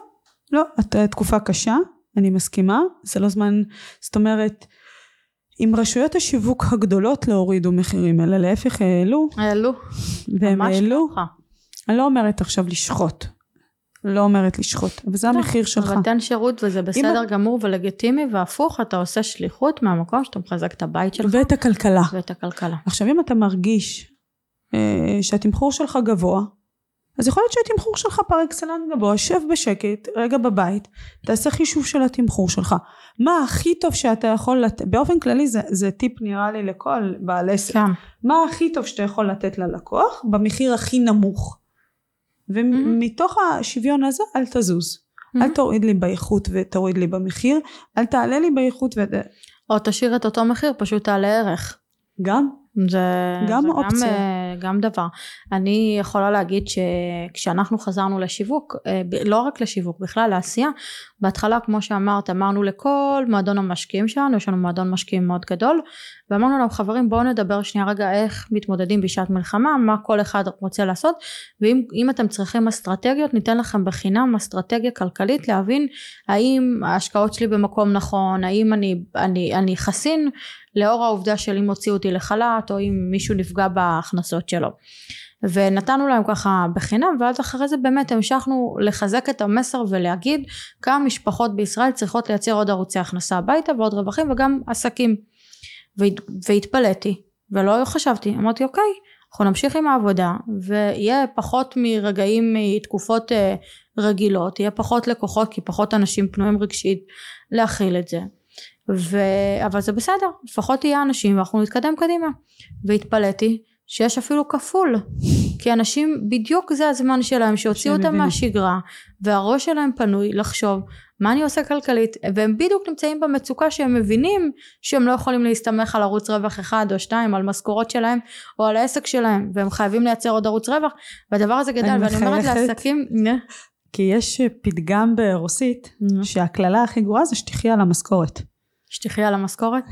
לא. את אה, תקופה קשה, אני מסכימה. זה לא זמן... זאת אומרת, אם רשויות השיווק הגדולות לא הורידו מחירים, אלא להפך העלו, העלו. והם העלו, ככה. אני לא אומרת עכשיו לשחוט. לא אומרת לשחוט, אבל זה לא, המחיר שלך. אבל תן שירות וזה בסדר גמור ולגיטימי, והפוך, אתה עושה שליחות מהמקום שאתה מחזק את הבית שלך ואת הכלכלה. ואת הכלכלה. עכשיו אם אתה מרגיש אה, שהתמחור שלך גבוה, אז יכול להיות שהתמחור שלך פר אקסלנס גבוה, שב בשקט, רגע בבית, תעשה חישוב של התמחור שלך. מה הכי טוב שאתה יכול לתת, באופן כללי זה, זה טיפ נראה לי לכל בעל עסק, כן. מה הכי טוב שאתה יכול לתת ללקוח במחיר הכי נמוך. ומתוך השוויון הזה אל תזוז. אל תוריד לי באיכות ותוריד לי במחיר, אל תעלה לי באיכות ו... או תשאיר את אותו מחיר, פשוט תעלה ערך. גם, זה גם זה אופציה. גם, אה, גם דבר. אני יכולה להגיד שכשאנחנו חזרנו לשיווק, אה, לא רק לשיווק, בכלל לעשייה, בהתחלה כמו שאמרת, אמרנו לכל מועדון המשקיעים שלנו, יש לנו מועדון משקיעים מאוד גדול, ואמרנו להם חברים בואו נדבר שנייה רגע איך מתמודדים בשעת מלחמה, מה כל אחד רוצה לעשות, ואם אם אתם צריכים אסטרטגיות, ניתן לכם בחינם אסטרטגיה כלכלית להבין האם ההשקעות שלי במקום נכון, האם אני, אני, אני חסין לאור העובדה של אם הוציאו אותי לחל"ת או אם מישהו נפגע בהכנסות שלו. ונתנו להם ככה בחינם ואז אחרי זה באמת המשכנו לחזק את המסר ולהגיד כמה משפחות בישראל צריכות לייצר עוד ערוצי הכנסה הביתה ועוד רווחים וגם עסקים. והת, והתפלאתי ולא חשבתי אמרתי אוקיי אנחנו נמשיך עם העבודה ויהיה פחות מרגעים מתקופות אה, רגילות יהיה פחות לקוחות כי פחות אנשים פנויים רגשית להכיל את זה. ו... אבל זה בסדר לפחות יהיה אנשים ואנחנו נתקדם קדימה. והתפלאתי שיש אפילו כפול כי אנשים בדיוק זה הזמן שלהם שהוציאו אותם מבינים. מהשגרה והראש שלהם פנוי לחשוב מה אני עושה כלכלית והם בדיוק נמצאים במצוקה שהם מבינים שהם לא יכולים להסתמך על ערוץ רווח אחד או שתיים על משכורות שלהם או על העסק שלהם והם חייבים לייצר עוד ערוץ רווח והדבר הזה גדל אני ואני אומרת. לעסקים כי יש פתגם ברוסית, שהקללה הכי גרועה זה שתחיה על המשכורת. שתחי על המשכורת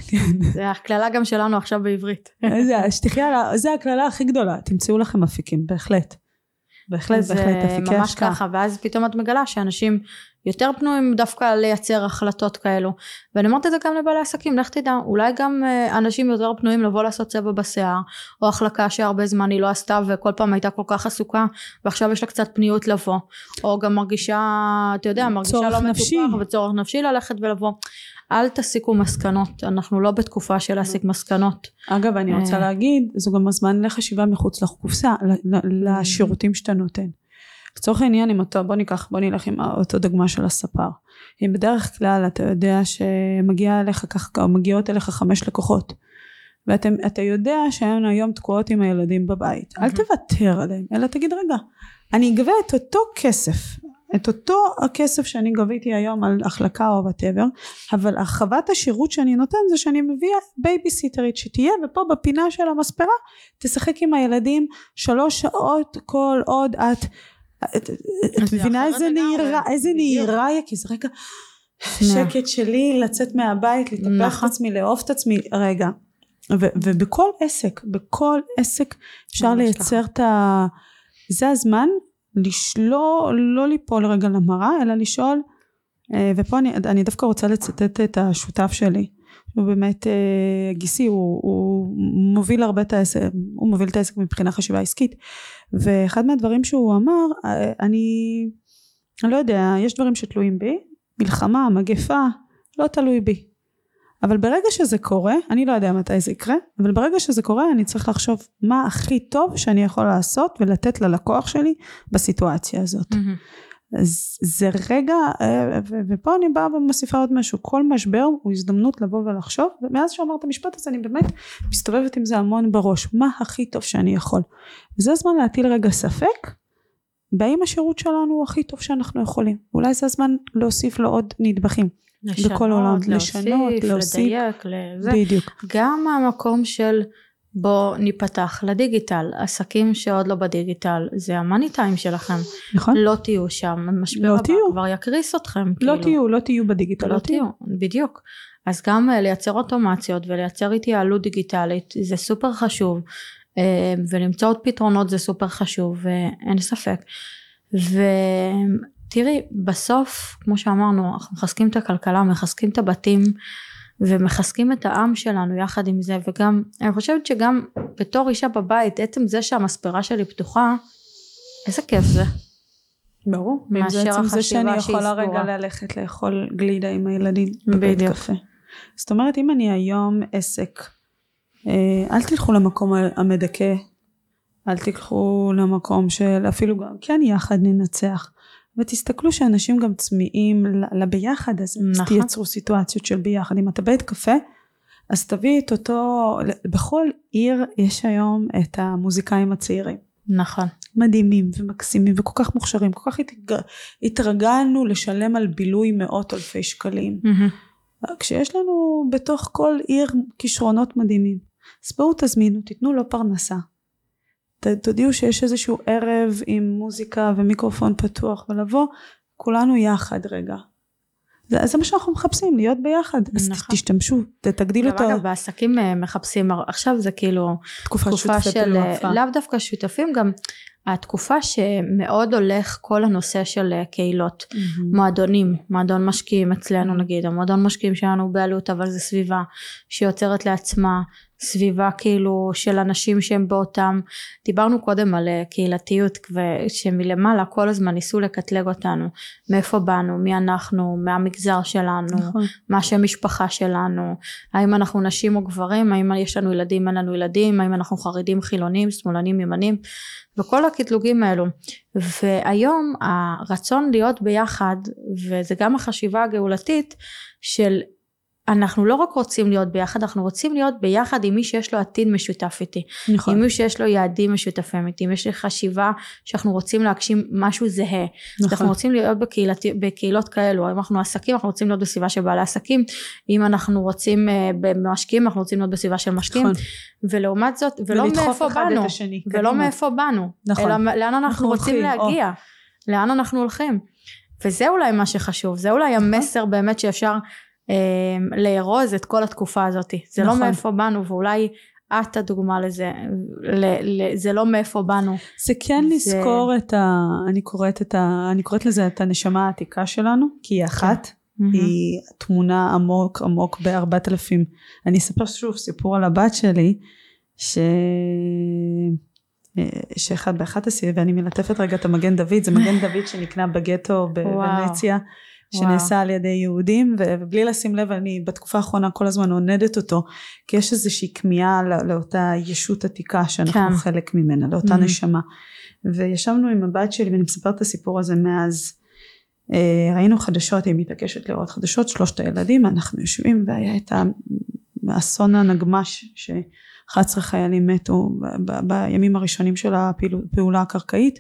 זה הקללה גם שלנו עכשיו בעברית זה, שתחיה על זה הקללה הכי גדולה. תמצאו לכם אפיקים, בהחלט. בהחלט, בהחלט, אה, אפיקי ממש השקעה. ככה ואז פתאום את מגלה שאנשים יותר פנויים דווקא לייצר החלטות כאלו ואני אומרת את זה גם לבעלי עסקים לך תדע אולי גם אה, אנשים יותר פנויים לבוא לעשות צבע בשיער או החלקה שהרבה זמן היא לא עשתה וכל פעם הייתה כל כך עסוקה ועכשיו יש לה קצת פניות לבוא או גם מרגישה אתה יודע מרגישה לא נפשי. מטופח וצורך נפשי ללכת ולבוא אל תסיקו מסקנות אנחנו לא בתקופה של להסיק מסקנות אגב, אני רוצה אה. להגיד, זה גם הזמן לחשיבה מחוץ לקופסה, ל- לשירותים שאתה נותן. לצורך העניין, אם אותו, בוא ניקח, בוא נלך עם אותו דוגמה של הספר. אם בדרך כלל אתה יודע שמגיע אליך כך, או מגיעות אליך חמש לקוחות, ואתה יודע שהן היום תקועות עם הילדים בבית, אל מהמם. תוותר עליהם, אלא תגיד, רגע, אני אגבה את אותו כסף, את אותו הכסף שאני גביתי היום על החלקה או whatever, אבל הרחבת השירות שאני נותן זה שאני מביאה בייביסיטרית שתהיה ופה בפינה של המספרה תשחק עם הילדים שלוש שעות כל עוד את את, את מבינה איזה. נהירה איזה. נהירה יהיה כי זה רגע שקט שלי לצאת מהבית לטפח את נכון. עצמי לאהוב את עצמי רגע ו, ובכל עסק בכל עסק אפשר לייצר את ה... זה הזמן לשלוא לא ליפול רגע למראה אלא לשאול אה, ופה אני, אני דווקא רוצה לצטט את השותף שלי. הוא באמת אה, גיסי הוא, הוא מוביל הרבה את העסק הוא מוביל את העסק מבחינה חשיבה עסקית. ואחד מהדברים שהוא אמר אה, אני אני לא יודע יש דברים שתלויים בי מלחמה מגפה לא תלוי בי אבל ברגע שזה קורה אני לא יודע מתי זה יקרה אבל ברגע שזה קורה אני צריך לחשוב מה הכי טוב שאני יכול לעשות ולתת ללקוח שלי בסיטואציה הזאת אז זה רגע, אה, ופה אני באה ומוסיפה עוד משהו, כל משבר הוא הזדמנות לבוא ולחשוב, ומאז שאמרת את המשפט הזה אני באמת מסתובבת עם זה המון בראש, מה הכי טוב שאני יכול. וזה הזמן להטיל רגע ספק, והאם השירות שלנו הוא הכי טוב שאנחנו יכולים. אולי זה הזמן להוסיף לו עוד נדבכים. בכל העולם, לשנות, להוסיף. לדייק, לזה. בדיוק. גם המקום של בוא ניפתח לדיגיטל, עסקים שעוד לא בדיגיטל, זה המאני טיים שלכם, נכון? לא תהיו שם, משבר לא הבא תהיו. כבר יקריס אתכם, לא כאילו. תהיו, לא תהיו בדיגיטל, לא תהיו, בדיוק. אז גם אה, לייצר אוטומציות ולייצר התייעלות דיגיטלית זה סופר חשוב אה, ולמצוא עוד פתרונות זה סופר חשוב ואין ספק. ותראי בסוף כמו שאמרנו אנחנו מחזקים את הכלכלה מחזקים את הבתים ומחזקים את העם שלנו יחד עם זה וגם אני חושבת שגם בתור אישה בבית עצם זה שהמספרה שלי פתוחה איזה כיף זה. ברור. מאשר זה עצם זה שאני יכולה רגע. ללכת לאכול גלידה עם הילדים בבית. קפה. זאת אומרת אם אני היום עסק, אה, אל תלכו למקום המדכא, אל תלכו למקום של אפילו גם כן יחד ננצח. ותסתכלו שאנשים גם צמאים לביחד אז נכון. תייצרו סיטואציות של ביחד. אם אתה בית קפה, אז תביא את אותו, בכל עיר יש היום את המוזיקאים הצעירים. נכון. מדהימים ומקסימים וכל כך מוכשרים, כל כך התג... התרגלנו לשלם על בילוי מאות אלפי שקלים. מהמם. כשיש לנו בתוך כל עיר כישרונות מדהימים. אז בואו תזמינו, תיתנו לו פרנסה. ת, תודיעו שיש איזשהו ערב עם מוזיקה ומיקרופון פתוח ולבוא כולנו יחד רגע. זה, זה מה שאנחנו מחפשים, להיות ביחד. אז נכון. תשתמשו, תגדילו את גם אגב בעסקים אה, מחפשים עכשיו זה כאילו תקופה שותפי של פלואפה. לאו דווקא שותפים גם התקופה שמאוד הולך כל הנושא של אה, קהילות מהמם. מועדונים מועדון משקיעים אצלנו. נגיד המועדון משקיעים שלנו בעלות אבל זה סביבה שיוצרת לעצמה סביבה כאילו של אנשים שהם באותם דיברנו קודם על אה, קהילתיות שמלמעלה כל הזמן ניסו לקטלג אותנו. מאיפה באנו? מי אנחנו? מהמגזר שלנו? נכון. מה השם משפחה שלנו? האם אנחנו נשים או גברים? האם יש לנו ילדים? אין לנו ילדים? האם אנחנו חרדים חילונים שמאלנים ימנים? וכל הקטלוגים האלו. והיום הרצון להיות ביחד וזה גם החשיבה הגאולתית של אנחנו לא רק רוצים להיות ביחד, אנחנו רוצים להיות ביחד עם מי שיש לו עתיד משותף איתי. נכון. עם מי שיש לו יעדים משותפים איתי, אם יש לי חשיבה שאנחנו רוצים להגשים משהו זהה. נכון. אנחנו רוצים להיות בקהילת, בקהילות כאלו, אם אנחנו עסקים, אנחנו רוצים להיות בסביבה של בעלי עסקים, אם אנחנו רוצים uh, במשקיעים, אנחנו רוצים להיות בסביבה של משקיעים. נכון. ולעומת זאת, ולא מאיפה באנו, ולא. מאיפה באנו, נכון. אלא לאן אנחנו, אנחנו רוצים הולכים, להגיע, או. לאן אנחנו הולכים. וזה אולי מה שחשוב, זה אולי נכון. המסר באמת שאפשר לארוז את כל התקופה הזאת. זה לא נכון. לא מאיפה באנו ואולי את הדוגמה לזה, ל, ל, זה לא מאיפה באנו. זה כן זה... לזכור את ה... אני קוראת, את ה, אני קוראת לזה את הנשמה העתיקה שלנו, כי היא אחת. כן. היא תמונה עמוק עמוק בארבעת אלפים. אני אספר שוב סיפור על הבת שלי, ש... שאחד באחת עשייה, ואני מלטפת רגע את המגן דוד, זה מגן דוד שנקנה בגטו בוונציה. שנעשה על ידי יהודים ובלי לשים לב אני בתקופה האחרונה כל הזמן עונדת אותו כי יש איזושהי כמיהה לא, לאותה ישות עתיקה שאנחנו כן. חלק ממנה לאותה mm-hmm. נשמה וישבנו עם הבת שלי ואני מספרת את הסיפור הזה מאז אה, ראינו חדשות היא מתעקשת לראות חדשות שלושת הילדים אנחנו יושבים והיה את האסון הנגמש ש... 11 חיילים מתו בימים הראשונים של הפעולה הקרקעית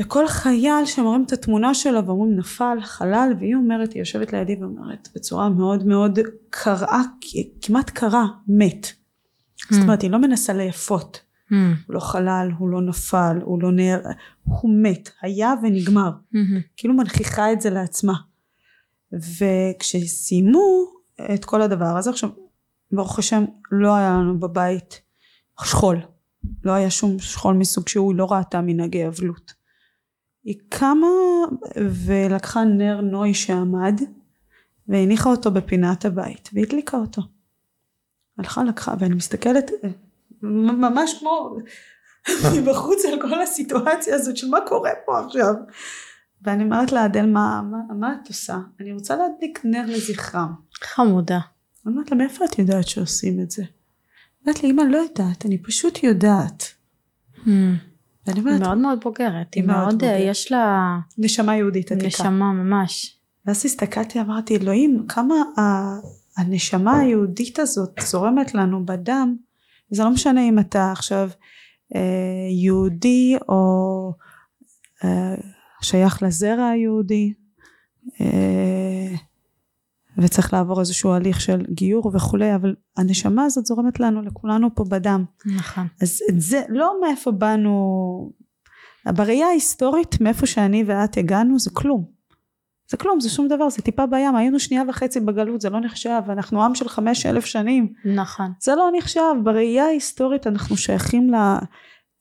וכל חייל שמראים את התמונה שלו ואומרים נפל חלל והיא אומרת היא יושבת לידי ואומרת בצורה מאוד מאוד קראה כמעט קרה מת. Mm. זאת אומרת היא לא מנסה ליפות. Mm. הוא לא חלל הוא לא נפל הוא לא נר הוא מת. היה ונגמר. Mm-hmm. כאילו מנכיחה את זה לעצמה. וכשסיימו את כל הדבר הזה עכשיו ברוך השם לא היה לנו בבית שכול. לא היה שום שכול מסוג שהוא לא ראתה מנהגי אבלות היא קמה ולקחה נר נוי שעמד והניחה אותו בפינת הבית והדליקה אותו. הלכה לקחה ואני מסתכלת ממש כמו מבחוץ על כל הסיטואציה הזאת של מה קורה פה עכשיו. ואני אומרת לה אדל מה, מה, מה את עושה? אני רוצה להדליק נר לזכרם. חמודה. אני אומרת לה מאיפה את יודעת שעושים את זה? אומרת לי אמא לא יודעת אני פשוט יודעת. Hmm. ואני אומרת, היא מאוד מאוד בוגרת, היא מאוד, מאוד בוגרת. יש לה... נשמה יהודית עתיקה. נשמה ממש. ואז הסתכלתי, אמרתי, אלוהים, כמה הנשמה היהודית הזאת זורמת לנו בדם, זה לא משנה אם אתה עכשיו אה, יהודי או אה, שייך לזרע היהודי, אה, וצריך לעבור איזשהו הליך של גיור וכולי, אבל הנשמה הזאת זורמת לנו, לכולנו פה בדם. נכון. אז את זה, לא מאיפה באנו, בראייה ההיסטורית, מאיפה שאני ואת הגענו, זה כלום. זה כלום, זה שום דבר, זה טיפה בים, היינו שנייה וחצי בגלות, זה לא נחשב, אנחנו עם של חמש אלף שנים. נכון. זה לא נחשב, בראייה ההיסטורית אנחנו שייכים ל...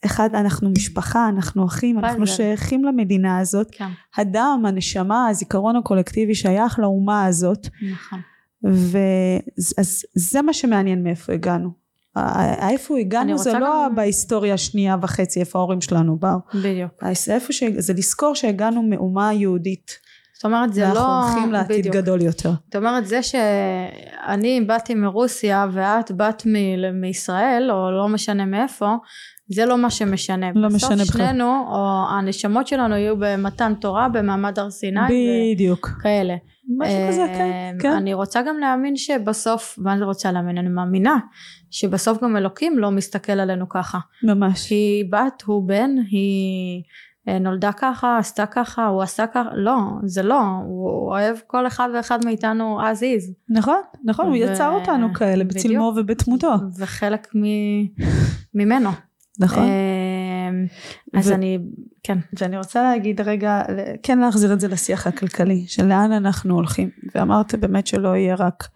אחד אנחנו משפחה אנחנו אחים אנחנו שייכים למדינה הזאת. כן. הדם הנשמה הזיכרון הקולקטיבי שייך לאומה הזאת. נכון. ואז זה מה שמעניין מאיפה הגענו. איפה הגענו זה לא גם... בהיסטוריה השנייה וחצי איפה ההורים שלנו באו. בדיוק. איפה ש... זה לזכור שהגענו מאומה יהודית. זאת אומרת זה אנחנו לא... אנחנו הולכים לעתיד בדיוק. גדול יותר. זאת אומרת זה שאני באתי מרוסיה ואת באת מ- מישראל או לא משנה מאיפה זה לא מה שמשנה. לא משנה בכלל. בסוף שנינו, או הנשמות שלנו יהיו במתן תורה, במעמד הר סיני. בדיוק. כאלה. משהו כזה, כן, אה, כן. אני רוצה גם להאמין שבסוף, מה אני רוצה להאמין? אני מאמינה שבסוף גם אלוקים לא מסתכל עלינו ככה. ממש. היא בת, הוא בן, היא אה, נולדה ככה, עשתה ככה, הוא עשה ככה, לא, זה לא, הוא אוהב כל אחד ואחד מאיתנו as is. נכון, נכון, ו... הוא יצר אותנו כאלה בצלמו ובתמותו. וחלק מ... ממנו. נכון. אמ, אז אני, כן. ואני רוצה להגיד רגע, כן להחזיר את זה לשיח הכלכלי, של לאן אנחנו הולכים. ואמרת באמת שלא יהיה רק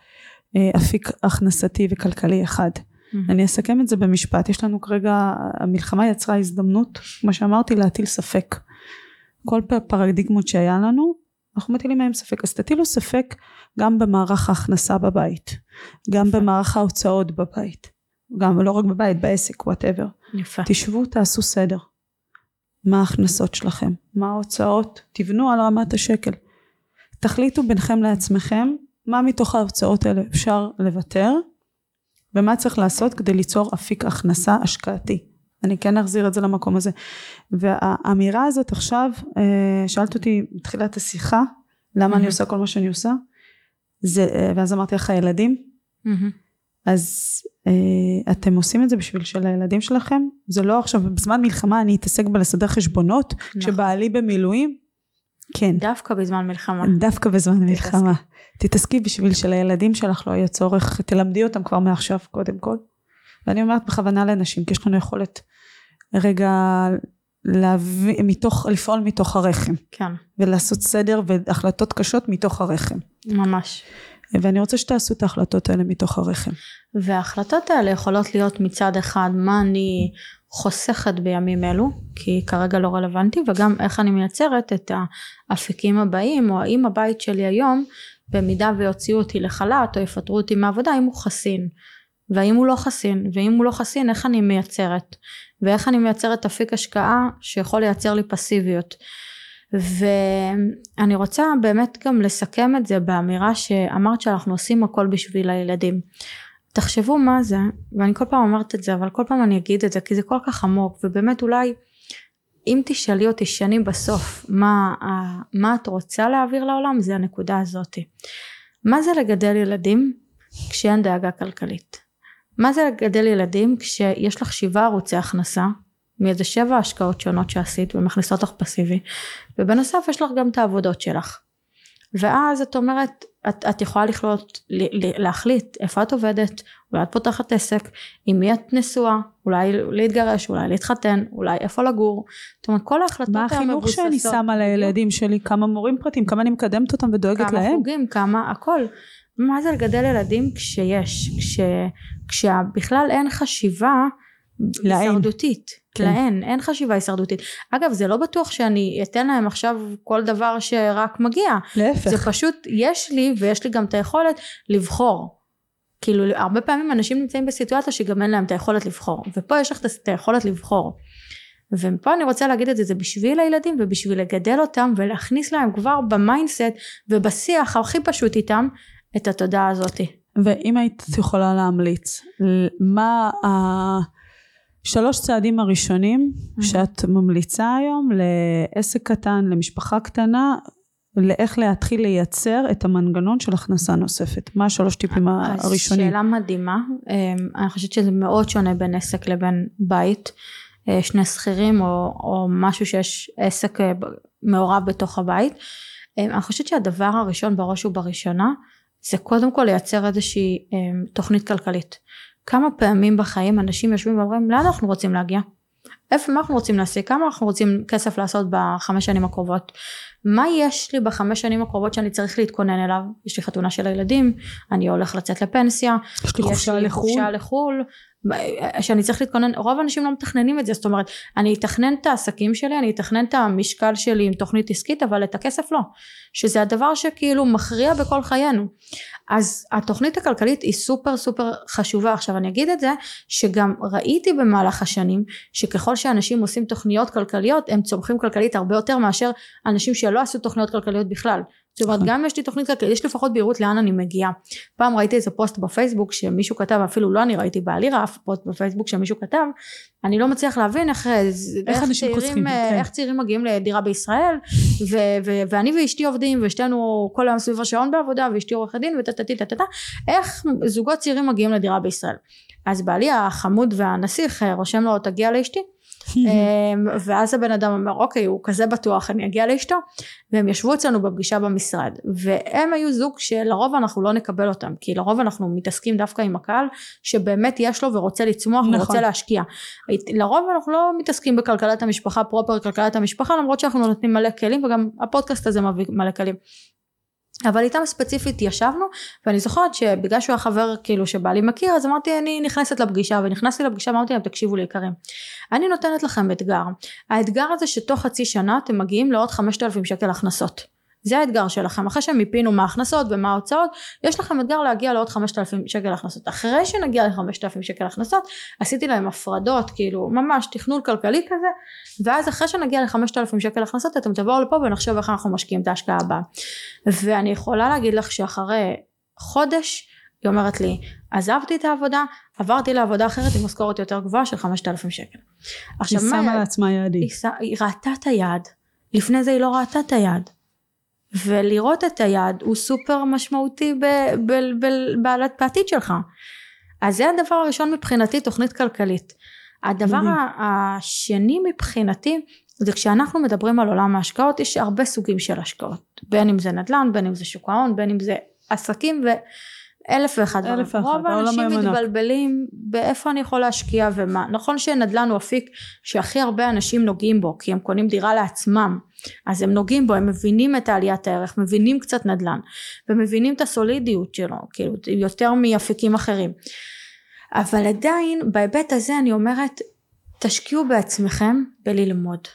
אה, אפיק הכנסתי וכלכלי אחד. Mm-hmm. אני אסכם את זה במשפט, יש לנו כרגע, המלחמה יצרה הזדמנות, כמו שאמרתי, להטיל ספק. כל פרדיגמות שהיה לנו, אנחנו מטילים מהם ספק. אז תטילו ספק גם במערך ההכנסה בבית. גם במערך ההוצאות בבית, גם לא רק בבית, בעסק, וואטאבר. יפה. תשבו, תעשו סדר. מה ההכנסות שלכם? מה ההוצאות? תבנו על רמת השקל. תחליטו ביניכם לעצמכם מה מתוך ההוצאות האלה אפשר לוותר ומה צריך לעשות כדי ליצור אפיק הכנסה השקעתי. אני כן אחזיר את זה למקום הזה. והאמירה הזאת עכשיו, אה, שאלת אותי בתחילת השיחה, למה אני עושה כל מה שאני עושה? זה, אה, ואז אמרתי לך הילדים, אז אה, אתם עושים את זה בשביל של הילדים שלכם? זה לא עכשיו, בזמן מלחמה אני אתעסק בלסדר חשבונות, נכון. כשבעלי במילואים? כן. דווקא בזמן מלחמה. דווקא בזמן תתעסקי. מלחמה. תתעסקי בשביל שלילדים שלך לא יהיה צורך, תלמדי אותם כבר מעכשיו קודם כל. ואני אומרת בכוונה לנשים, כי יש לנו יכולת רגע להביא, מתוך, לפעול מתוך הרחם, כן, ולעשות סדר והחלטות קשות מתוך הרחם. ממש. ואני רוצה שתעשו את ההחלטות האלה מתוך הרחם. וההחלטות האלה יכולות להיות מצד אחד מה אני חוסכת בימים אלו, כי כרגע לא רלוונטי, וגם איך אני מייצרת את האפיקים הבאים, או האם הבית שלי היום, במידה ויוציאו אותי לחל"ת או יפטרו אותי מהעבודה, האם הוא חסין. והאם הוא לא חסין, ואם הוא לא חסין, איך אני מייצרת, ואיך אני מייצרת אפיק השקעה שיכול לייצר לי פסיביות. ואני רוצה באמת גם לסכם את זה באמירה שאמרת שאנחנו עושים הכל בשביל הילדים. תחשבו מה זה, ואני כל פעם אומרת את זה, אבל כל פעם אני אגיד את זה, כי זה כל כך עמוק, ובאמת אולי אם תשאלי אותי שנים בסוף מה, מה את רוצה להעביר לעולם, זה הנקודה הזאת. מה זה לגדל ילדים כשאין דאגה כלכלית? מה זה לגדל ילדים כשיש לך שבעה ערוצי הכנסה, מאיזה שבע השקעות שונות שעשית ומכניסות לך פסיבי, ובנוסף יש לך גם את העבודות שלך. ואז את אומרת, את, את יכולה לכלות, להחליט איפה את עובדת, אולי את פותחת עסק, עם מי את נשואה, אולי להתגרש, אולי להתחתן, אולי איפה לגור. זאת אומרת, כל ההחלטות מה החינוך שאני שמה לילדים שלי? כמה מורים פרטיים? כמה אני מקדמת אותם ודואגת כמה להם? חוגים, כמה הכל. מה זה לגדל ילדים כשיש, כש, כשבכלל אין חשיבה לאין. לאין, אין חשיבה הישרדותית. אגב, זה לא בטוח שאני אתן להם עכשיו כל דבר שרק מגיע. להפך. זה פשוט, יש לי, ויש לי גם את היכולת לבחור. כאילו, הרבה פעמים אנשים נמצאים בסיטואציה שגם אין להם את היכולת לבחור. ופה יש לך את היכולת לבחור. ופה אני רוצה להגיד את זה, זה בשביל הילדים ובשביל לגדל אותם ולהכניס להם כבר ב mindset ובשיח הכי פשוט איתם את התודעה הזאתי. ואם היית יכולה להמליץ, מה השלוש צעדים הראשונים שאת ממליצה היום לעסק קטן, למשפחה קטנה, לאיך להתחיל לייצר את המנגנון של הכנסה נוספת? מה השלוש טיפים הראשונים? שאלה מדהימה, אמ, אני חושבת שזה מאוד שונה בין עסק לבין בית, אה, שני שכירים או, או משהו שיש עסק אה, מעורב בתוך הבית. אמ, אני חושבת שהדבר הראשון בראש ובראשונה זה קודם כל לייצר איזושהי אמ, תוכנית כלכלית. כמה פעמים בחיים אנשים יושבים ואומרים לאן אנחנו רוצים להגיע? איפה, מה אנחנו רוצים להשיג? כמה אנחנו רוצים כסף לעשות בחמש שנים הקרובות? מה יש לי בחמש שנים הקרובות שאני צריך להתכונן אליו? יש לי חתונה של הילדים, אני הולך לצאת לפנסיה, יש לי חופשה לחו"ל. חופשה לחו"ל, שאני צריך להתכונן, רוב האנשים לא מתכננים את זה, זאת אומרת, אני אתכנן את העסקים שלי, אני אתכנן את המשקל שלי עם תוכנית עסקית, אבל את הכסף לא, שזה הדבר שכאילו מכריע בכל חיינו. אז התוכנית הכלכלית היא סופר סופר חשובה. עכשיו אני אגיד את זה, שגם ראיתי במהלך השנים, שככל שאנשים עושים תוכניות כלכליות, הם צומחים כלכלית הרבה יותר מאשר אנשים שלא עשו תוכניות כלכליות בכלל. זאת אומרת. גם אם יש לי תוכנית כלכלית, יש לפחות בהירות לאן אני מגיעה. פעם ראיתי איזה פוסט בפייסבוק שמישהו כתב, אפילו לא אני ראיתי, בעלי ראה פוסט בפייסבוק שמישהו כתב, אני לא מצליח להבין איך, איך, אנשים צעירים, אה, כן. איך צעירים מגיעים לדירה בישראל, ו- ו- ואני ואשתי עובדים, ושתינו כל היום סביב השעון בעבודה, ואשתי עורכת דין, וטטטטטטה, איך זוגות צעירים מגיעים לדירה בישראל. אז בעלי החמוד והנסיך אה, רושם לו, תגיע לאשתי, ואז הבן אדם אומר אוקיי הוא כזה בטוח אני אגיע לאשתו. והם ישבו אצלנו בפגישה במשרד והם היו זוג שלרוב אנחנו לא נקבל אותם כי לרוב אנחנו מתעסקים דווקא עם הקהל שבאמת יש לו ורוצה לצמוח נכון. ורוצה להשקיע. לרוב אנחנו לא מתעסקים בכלכלת המשפחה פרופר כלכלת המשפחה למרות שאנחנו נותנים מלא כלים וגם הפודקאסט הזה מביא מלא כלים אבל איתם ספציפית ישבנו ואני זוכרת שבגלל שהוא היה חבר כאילו שבעלי מכיר אז אמרתי אני נכנסת לפגישה ונכנסתי לפגישה ואמרתי להם תקשיבו לי יקרים אני נותנת לכם אתגר. האתגר הזה שתוך חצי שנה אתם מגיעים לעוד 5,000 שקל הכנסות זה האתגר שלכם. אחרי שמיפינו מה ההכנסות ומה ההוצאות יש לכם אתגר להגיע לעוד 5,000 שקל הכנסות. אחרי שנגיע ל-5,000 שקל הכנסות עשיתי להם הפרדות כאילו ממש תכנון כלכלי כזה ואז אחרי שנגיע ל-5,000 שקל הכנסות אתם תבואו לפה ונחשוב איך אנחנו משקיעים את ההשקעה הבאה. ואני יכולה להגיד לך שאחרי חודש היא אומרת לי עזבתי את העבודה עברתי לעבודה אחרת עם משכורת יותר גבוהה של 5,000 שקל. עכשיו היא שמה לעצמה יעדים. היא, היא ראתה את היעד. לפני זה היא לא ראתה את היעד ולראות את היעד הוא סופר משמעותי בעתיד שלך. אז זה הדבר הראשון מבחינתי תוכנית כלכלית. הדבר השני מבחינתי זה כשאנחנו מדברים על עולם ההשקעות יש הרבה סוגים של השקעות. בין אם זה נדל"ן בין אם זה שוק ההון בין אם זה עסקים ואלף ואחד דברים. רוב האנשים מתבלבלים באיפה אני יכול להשקיע ומה. נכון שנדל"ן הוא אפיק שהכי הרבה אנשים נוגעים בו כי הם קונים דירה לעצמם. אז הם נוגעים בו הם מבינים את העליית הערך מבינים קצת נדל"ן ומבינים את הסולידיות שלו כאילו יותר מאפיקים אחרים. אבל עדיין בהיבט הזה אני אומרת תשקיעו בעצמכם בללמוד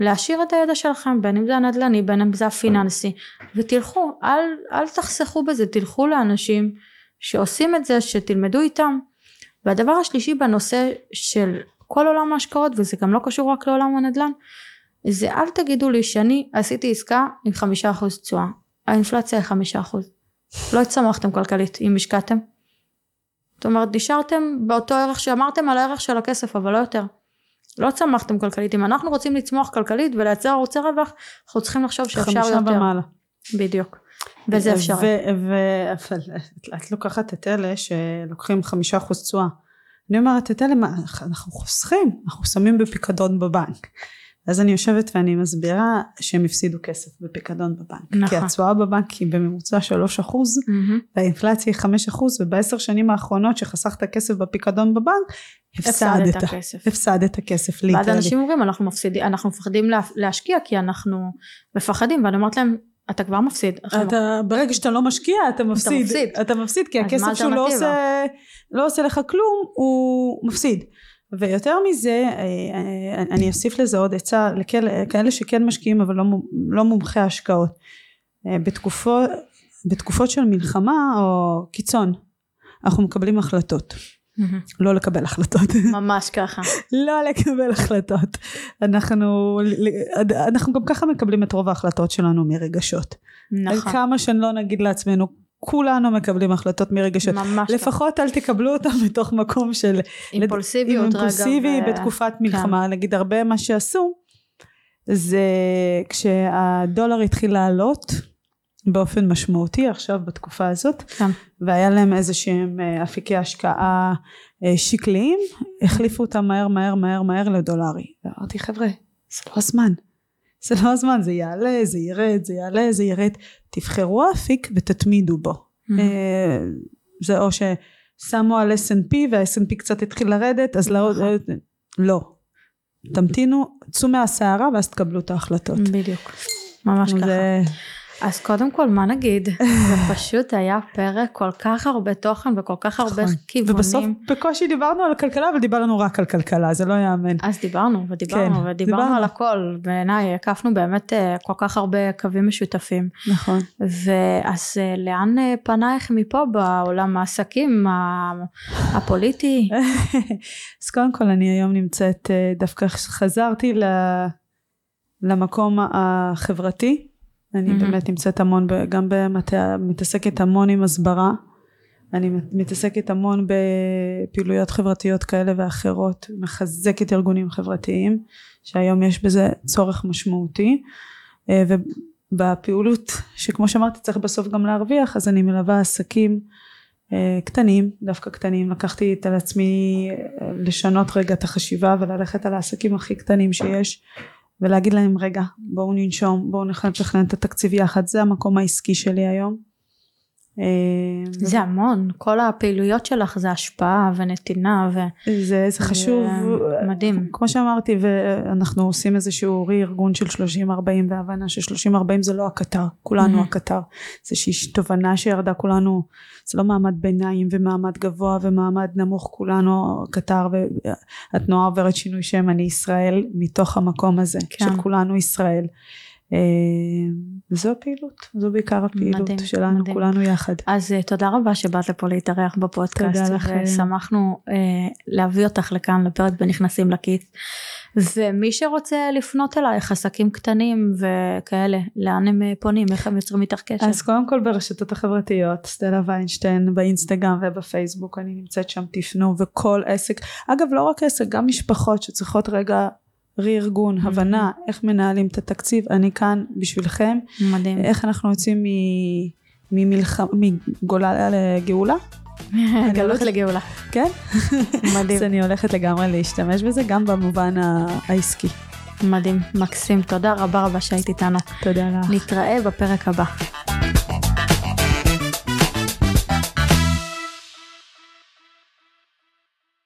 להשאיר את הידע שלכם בין אם זה הנדל"ני בין אם זה הפיננסי. ותלכו אל, אל תחסכו בזה תלכו לאנשים שעושים את זה שתלמדו איתם. והדבר השלישי בנושא של כל עולם ההשקעות וזה גם לא קשור רק לעולם הנדל"ן זה אל תגידו לי שאני עשיתי עסקה עם חמישה אחוז תשואה. האינפלציה היא חמישה אחוז. לא הצמחתם כלכלית אם השקעתם. זאת אומרת נשארתם באותו ערך שאמרתם על הערך של הכסף אבל לא יותר לא צמחתם כלכלית אם אנחנו רוצים לצמוח כלכלית ולייצר ערוצי רווח אנחנו צריכים לחשוב שאפשר יותר. חמישה ומעלה. בדיוק. וזה אפשרי. ואת לוקחת את אלה שלוקחים חמישה אחוז תשואה. אני אומרת את אלה אנחנו חוסכים אנחנו שמים בפיקדון בבנק. אז אני יושבת ואני מסבירה שהם הפסידו כסף בפיקדון בבנק. נכון. כי התשואה בבנק היא בממוצע 3 אחוז, mm-hmm. והאינפלציה היא 5 אחוז, ובעשר שנים האחרונות שחסכת כסף בפיקדון בבנק, הפסדת. הפסדת כסף. הפסדת כסף ליטרלי. ואז אנשים אומרים אנחנו מפסידים, אנחנו מפחדים להשקיע כי אנחנו מפחדים, ואני אומרת להם אתה כבר מפסיד. אתה, ברגע שאתה לא משקיע אתה מפסיד. אתה מפסיד. אתה מפסיד כי הכסף שהוא לא עושה, לא עושה לך כלום, הוא מפסיד. ויותר מזה אה, אה, אני אוסיף לזה עוד עצה לכאלה שכן משקיעים אבל לא, לא מומחי השקעות אה, בתקופות, בתקופות של מלחמה או קיצון אנחנו מקבלים החלטות. לא לקבל החלטות. ממש ככה. לא לקבל החלטות. אנחנו, אנחנו גם ככה מקבלים את רוב ההחלטות שלנו מרגשות. נכון. כמה שלא נגיד לעצמנו כולנו מקבלים החלטות מרגשות. ממש לפחות ככה. אל תקבלו אותם מתוך מקום של אימפולסיביות לד... אימפולסיבי ו... בתקופת כן. מלחמה. כן. נגיד הרבה מה שעשו זה כשהדולר התחיל לעלות באופן משמעותי עכשיו בתקופה הזאת כן. והיה להם איזה שהם אה, אפיקי השקעה אה, שקליים החליפו אותם מהר מהר מהר מהר לדולרי. ואמרתי חבר'ה זה לא הזמן זה לא הזמן, זה יעלה, זה ירד, זה יעלה, זה ירד. תבחרו אפיק ותתמידו בו. Mm-hmm. זה או ששמו על S&P וה-S&P קצת התחיל לרדת, אז לא, נכון. לא. תמתינו, צאו מהסערה ואז תקבלו את ההחלטות. בדיוק, ממש ככה. אז קודם כל מה נגיד? זה פשוט היה פרק כל כך הרבה תוכן וכל כך הרבה נכון. כיוונים. ובסוף בקושי דיברנו על הכלכלה אבל דיברנו רק על כלכלה זה לא יאמן. אז דיברנו ודיברנו כן, ודיברנו דיברנו. על הכל. בעיניי הקפנו באמת אה, כל כך הרבה קווים משותפים. נכון. ואז אה, לאן אה, פנייך מפה בעולם העסקים הפוליטי? אז קודם כל אני היום נמצאת דווקא חזרתי למקום החברתי אני mm-hmm. באמת נמצאת המון, גם במטה, מתעסקת המון עם הסברה, אני מתעסקת המון בפעילויות חברתיות כאלה ואחרות, מחזקת ארגונים חברתיים, שהיום יש בזה צורך משמעותי, אה, ובפעילות שכמו שאמרתי צריך בסוף גם להרוויח, אז אני מלווה עסקים אה, קטנים, דווקא קטנים, לקחתי את על עצמי אה, לשנות רגע את החשיבה וללכת על העסקים הכי קטנים שיש ולהגיד להם רגע בואו ננשום בואו נתכנן את התקציב יחד. זה המקום העסקי שלי היום זה המון, כל הפעילויות שלך זה השפעה ונתינה ו... זה, זה חשוב, מדהים. כמו שאמרתי ואנחנו עושים איזשהו רי-ארגון של 30-40 והבנה ש 30-40 זה לא הקטר, כולנו הקטר, זה איזושהי תובנה שירדה כולנו, זה לא מעמד ביניים ומעמד גבוה ומעמד נמוך, כולנו הקטר והתנועה עוברת שינוי שם, אני ישראל מתוך המקום הזה כן. של כולנו ישראל. זו הפעילות, זו בעיקר הפעילות מדהים, שלנו, מדהים. כולנו יחד. אז uh, תודה רבה שבאת לפה להתארח בפודקאסט. תודה לכם. ושמחנו uh, להביא אותך לכאן לפרק בנכנסים לכיס. ומי שרוצה לפנות אלייך, עסקים קטנים וכאלה, לאן הם uh, פונים, איך הם יוצרים איתך קשר? אז קודם כל ברשתות החברתיות, סטלה ויינשטיין באינסטגרם ובפייסבוק, אני נמצאת שם, תפנו, וכל עסק, אגב לא רק עסק, גם משפחות שצריכות רגע רי-ארגון, הבנה, איך מנהלים את התקציב, אני כאן בשבילכם, מדהים. איך אנחנו יוצאים ממלחמה, מגולה לגאולה, גלות לגאולה. כן? מדהים. אז אני הולכת לגמרי להשתמש בזה, גם במובן העסקי. מדהים, מקסים. תודה רבה רבה שהיית איתנו. תודה לך. נתראה בפרק הבא.